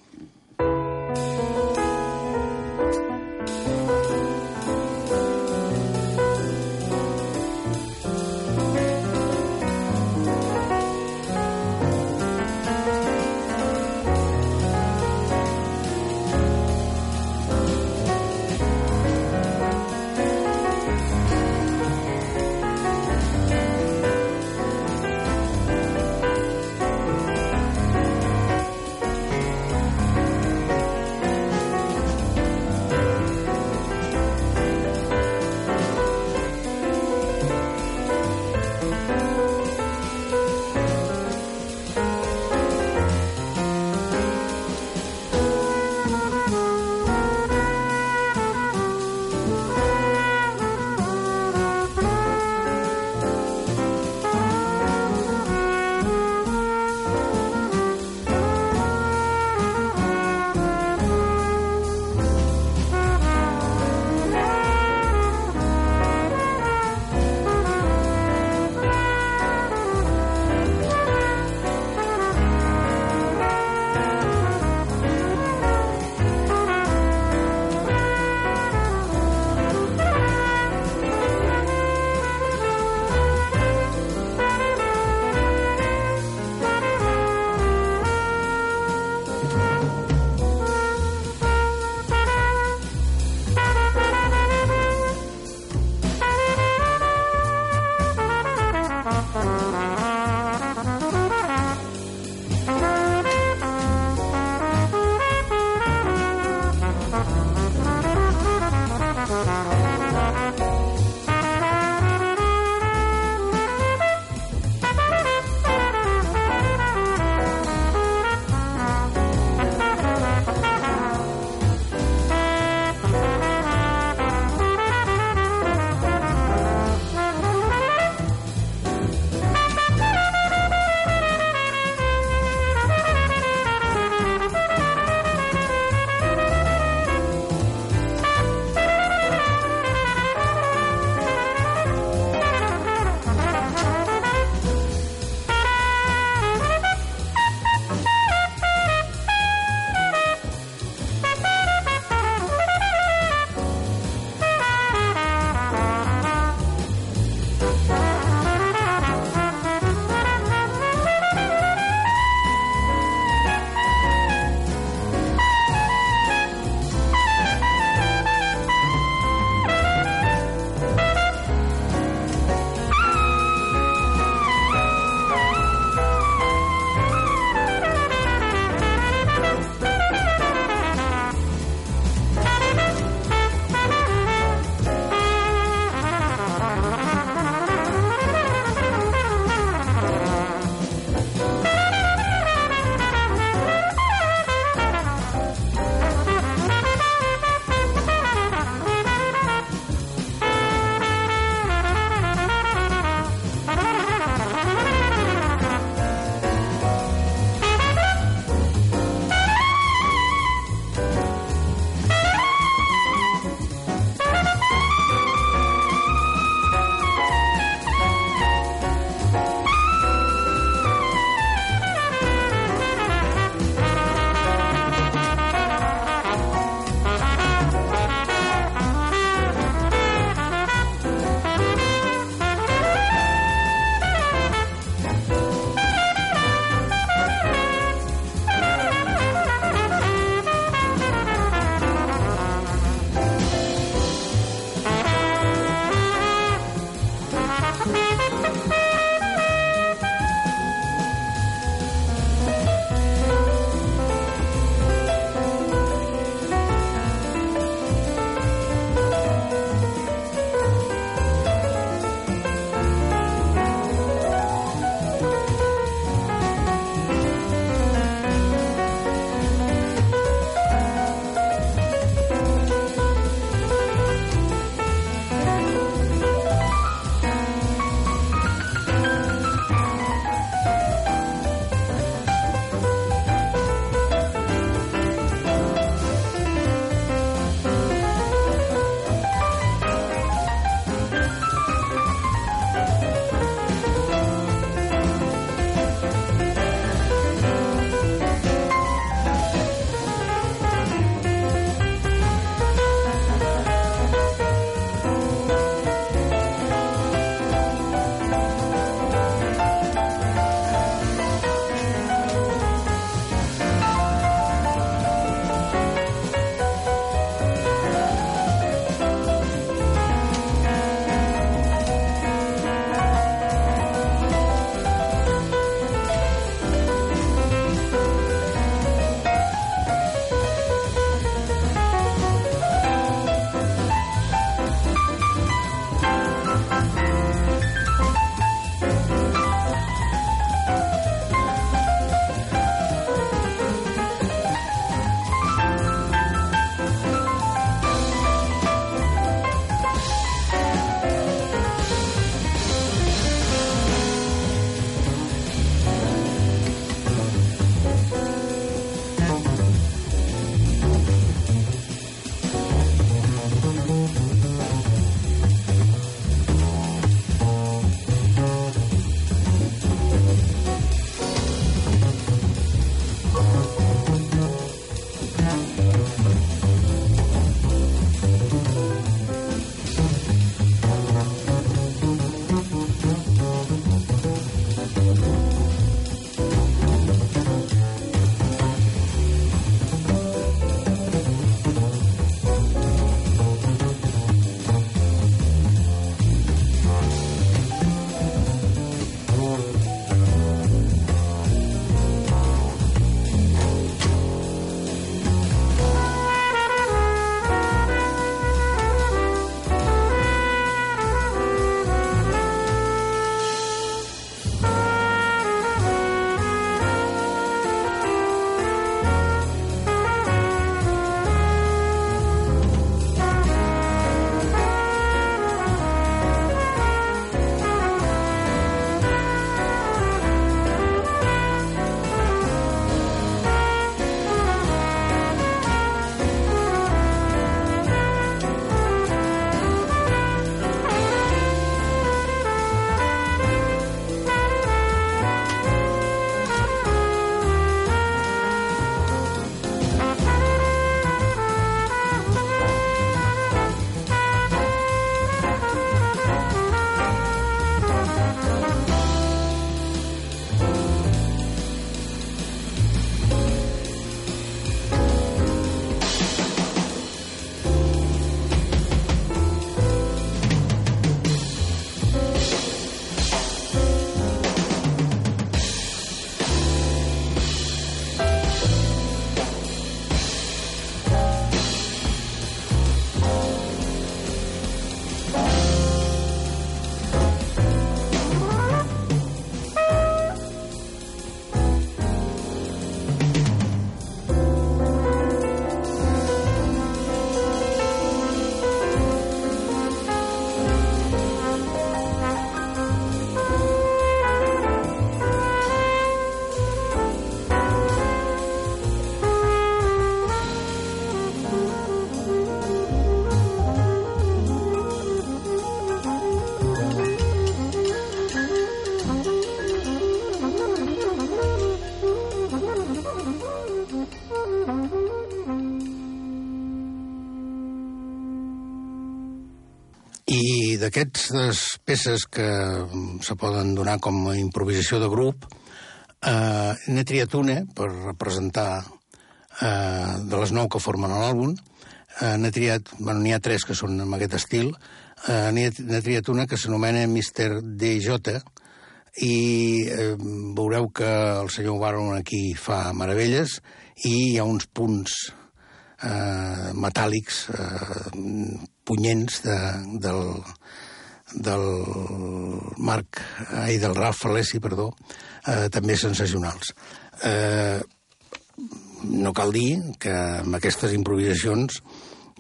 D'aquestes peces que mm, se poden donar com a improvisació de grup, eh, n'he triat una per representar eh, de les nou que formen l'àlbum. Eh, n'he triat, bueno, n'hi ha tres que són en aquest estil. Eh, n'he triat una que s'anomena Mr. DJ, i eh, veureu que el senyor Baron aquí fa meravelles i hi ha uns punts eh, metàl·lics eh, punyents de, del, del Marc, ai, del Ralph Falessi, perdó, eh, també sensacionals. Eh, no cal dir que amb aquestes improvisacions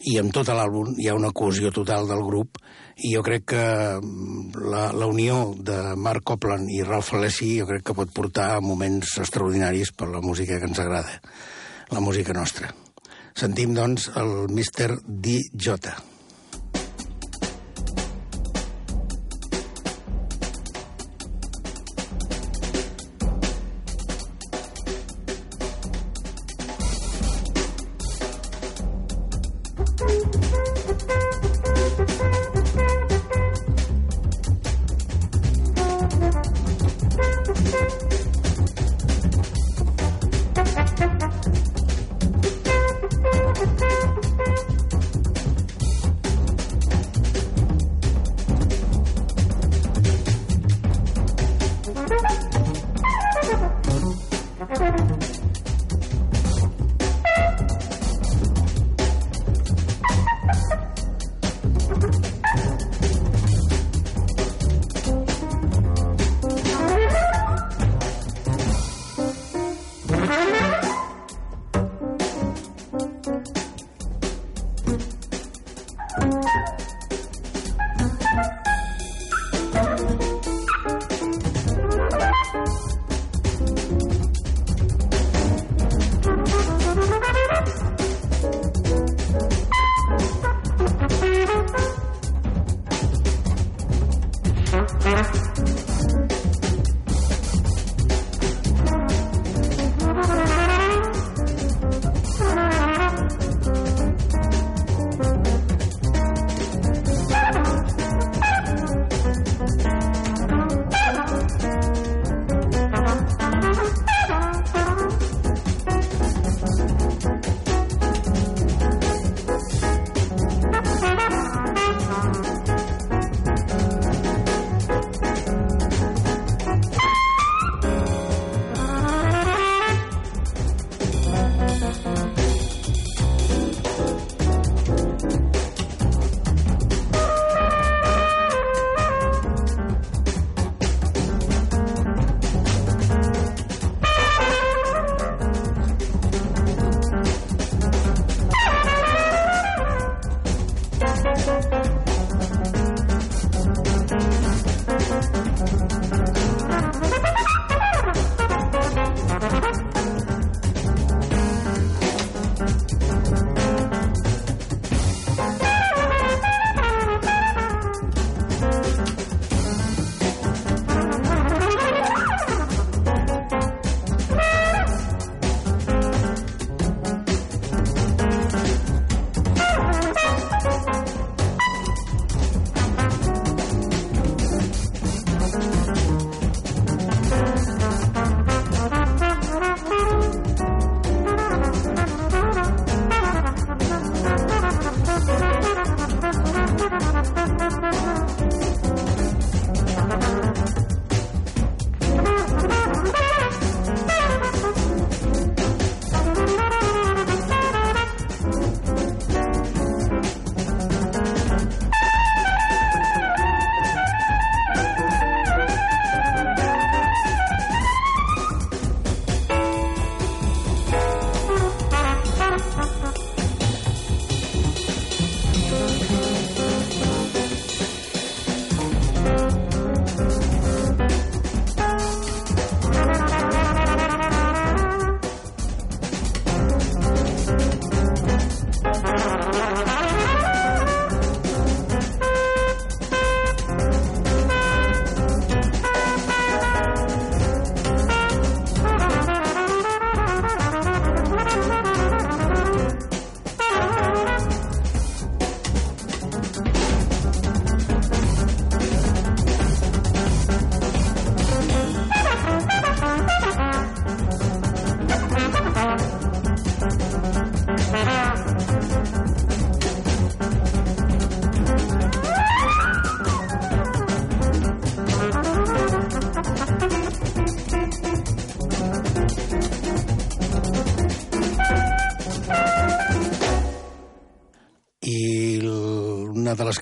i amb tot l'àlbum hi ha una cohesió total del grup i jo crec que la, la unió de Marc Copland i Ralph Alessi jo crec que pot portar moments extraordinaris per la música que ens agrada, la música nostra. Sentim, doncs, el Mr. D.J.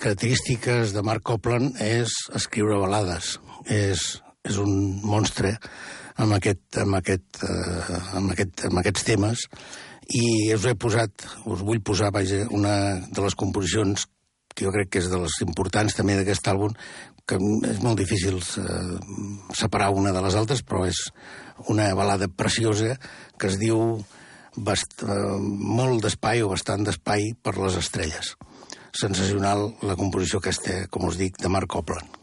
característiques de Mark Copland és escriure balades. És, és un monstre amb, aquest, amb, aquest, eh, amb, aquest, amb aquests temes i us he posat, us vull posar, vaja, una de les composicions que jo crec que és de les importants també d'aquest àlbum, que és molt difícil eh, separar una de les altres, però és una balada preciosa que es diu bast eh, molt d'espai o bastant d'espai per les estrelles. Sensacional la composició aquesta, com us dic, de Mark Copland.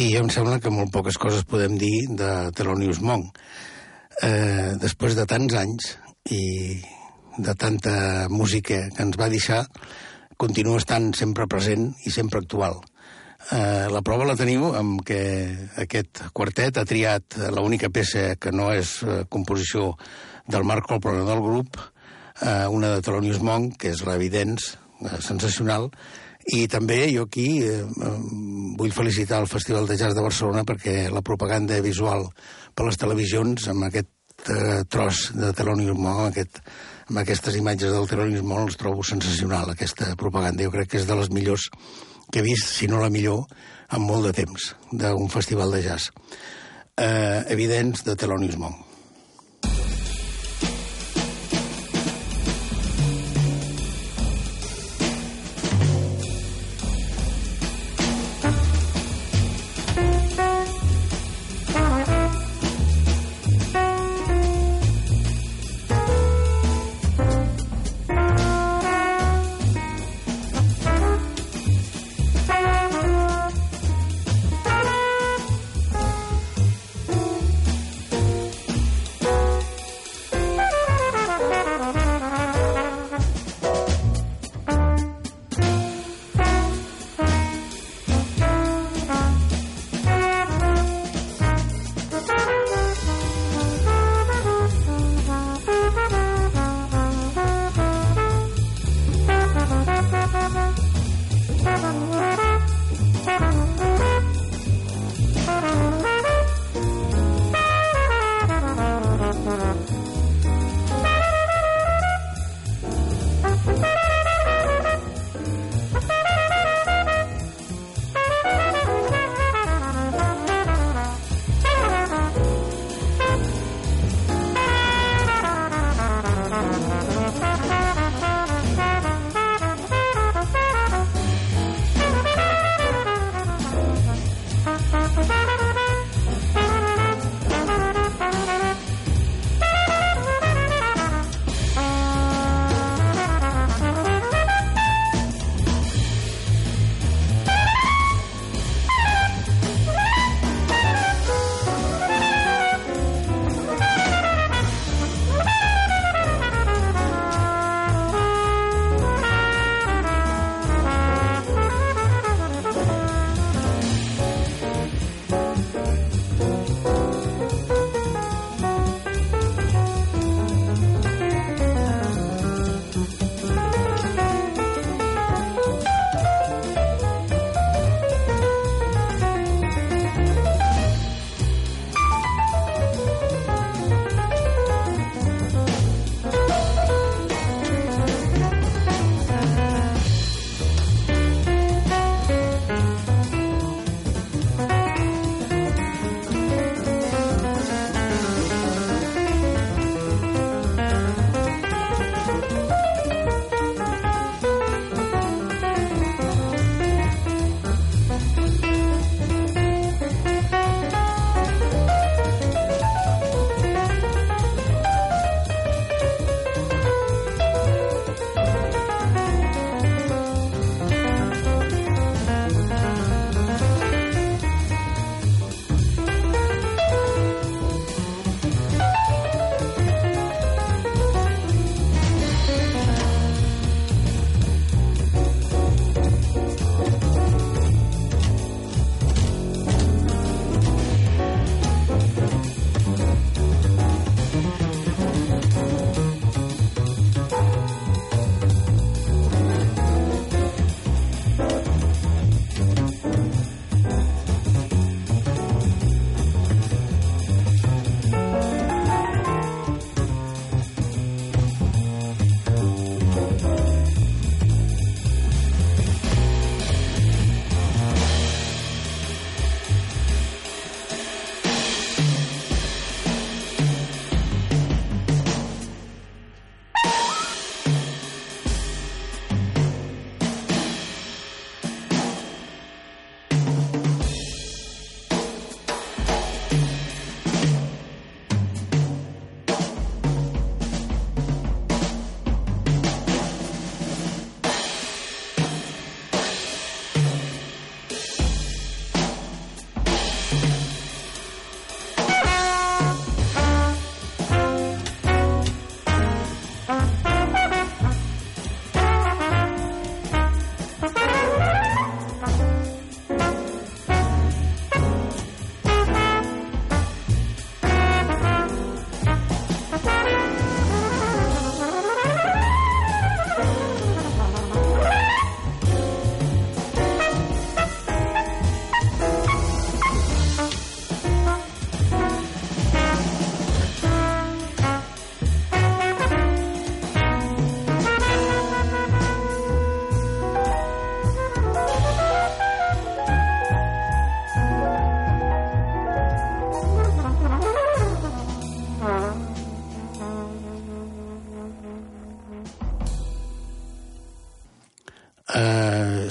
I em sembla que molt poques coses podem dir de Thelonious Monk. Eh, després de tants anys i de tanta música que ens va deixar, continua estant sempre present i sempre actual. Eh, la prova la teniu amb que aquest quartet ha triat l'única peça que no és eh, composició del Marc Colpron del grup, eh, una de Thelonious Monk, que és l'Evidence, eh, sensacional, i també jo aquí eh, vull felicitar el Festival de Jazz de Barcelona perquè la propaganda visual per les televisions amb aquest eh, tros de Thelonious Monk, aquest, amb aquestes imatges del Thelonious Monk, els trobo sensacional, aquesta propaganda. Jo crec que és de les millors que he vist, si no la millor, en molt de temps, d'un festival de jazz. Eh, evidents de Thelonious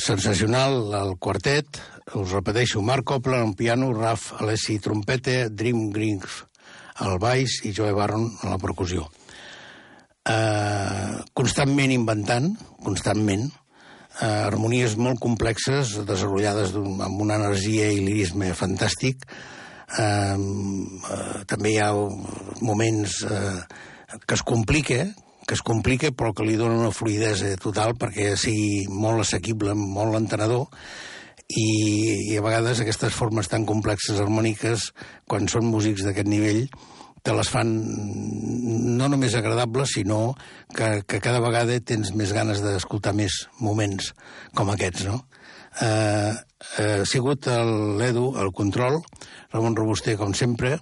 sensacional el quartet, us repeteixo, Marc Copland al piano, Raf Alessi trompeta, Dream Grings al baix i Joe Barron a la percussió. Eh, constantment inventant, constantment, eh, harmonies molt complexes, desenvolupades amb una energia i lirisme fantàstic. Eh, eh, també hi ha moments eh, que es complica, que es complica però que li dona una fluidesa total perquè sigui molt assequible, molt entenedor i, i a vegades aquestes formes tan complexes harmòniques, quan són músics d'aquest nivell, te les fan no només agradables, sinó que, que cada vegada tens més ganes d'escoltar més moments com aquests, no? Eh, eh, ha sigut l'Edu, el control, Ramon Robuster, com sempre.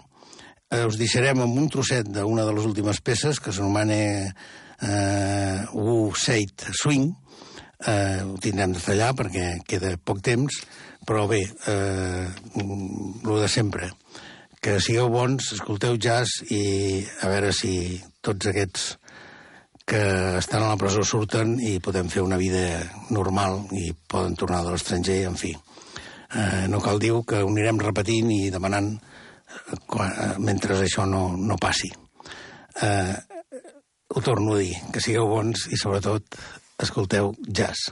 Eh, us deixarem amb un trosset d'una de les últimes peces, que s'anomena eh, Wu Seit Swing. Eh, ho tindrem de tallar perquè queda poc temps, però bé, eh, el de sempre que sigueu bons, escolteu jazz i a veure si tots aquests que estan a la presó surten i podem fer una vida normal i poden tornar de l'estranger, en fi. Eh, no cal dir que ho anirem repetint i demanant quan, eh, mentre això no, no passi. Eh, ho torno a dir, que sigueu bons i sobretot escolteu jazz.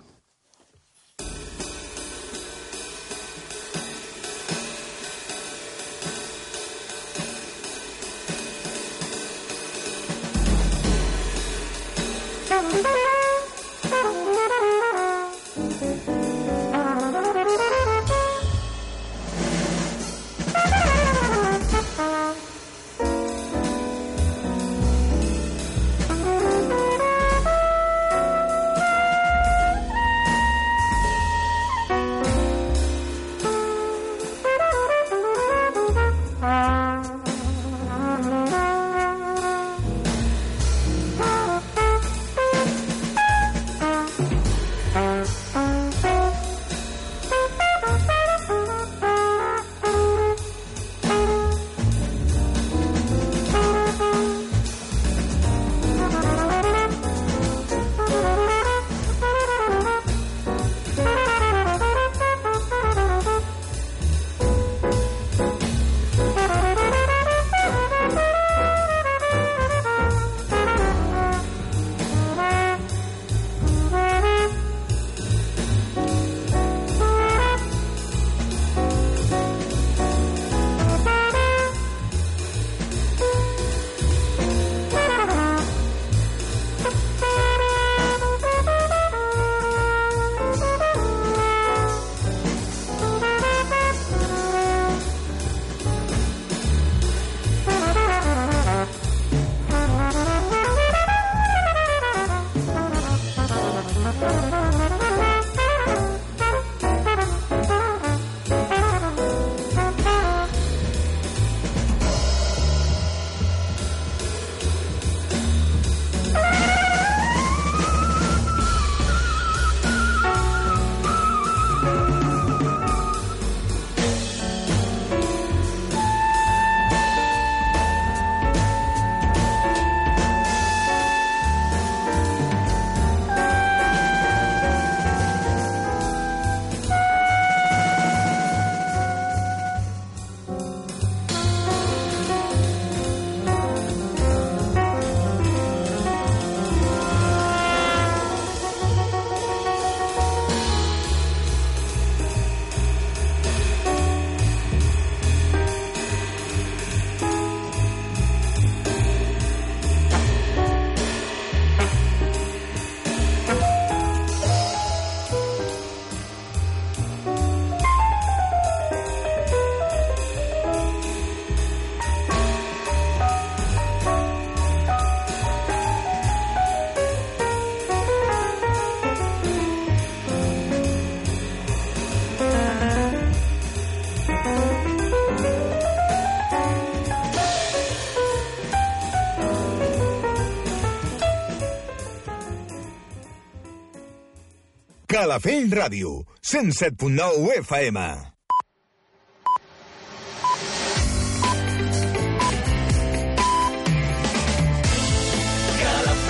Calafell Ràdio, 107.9 FM.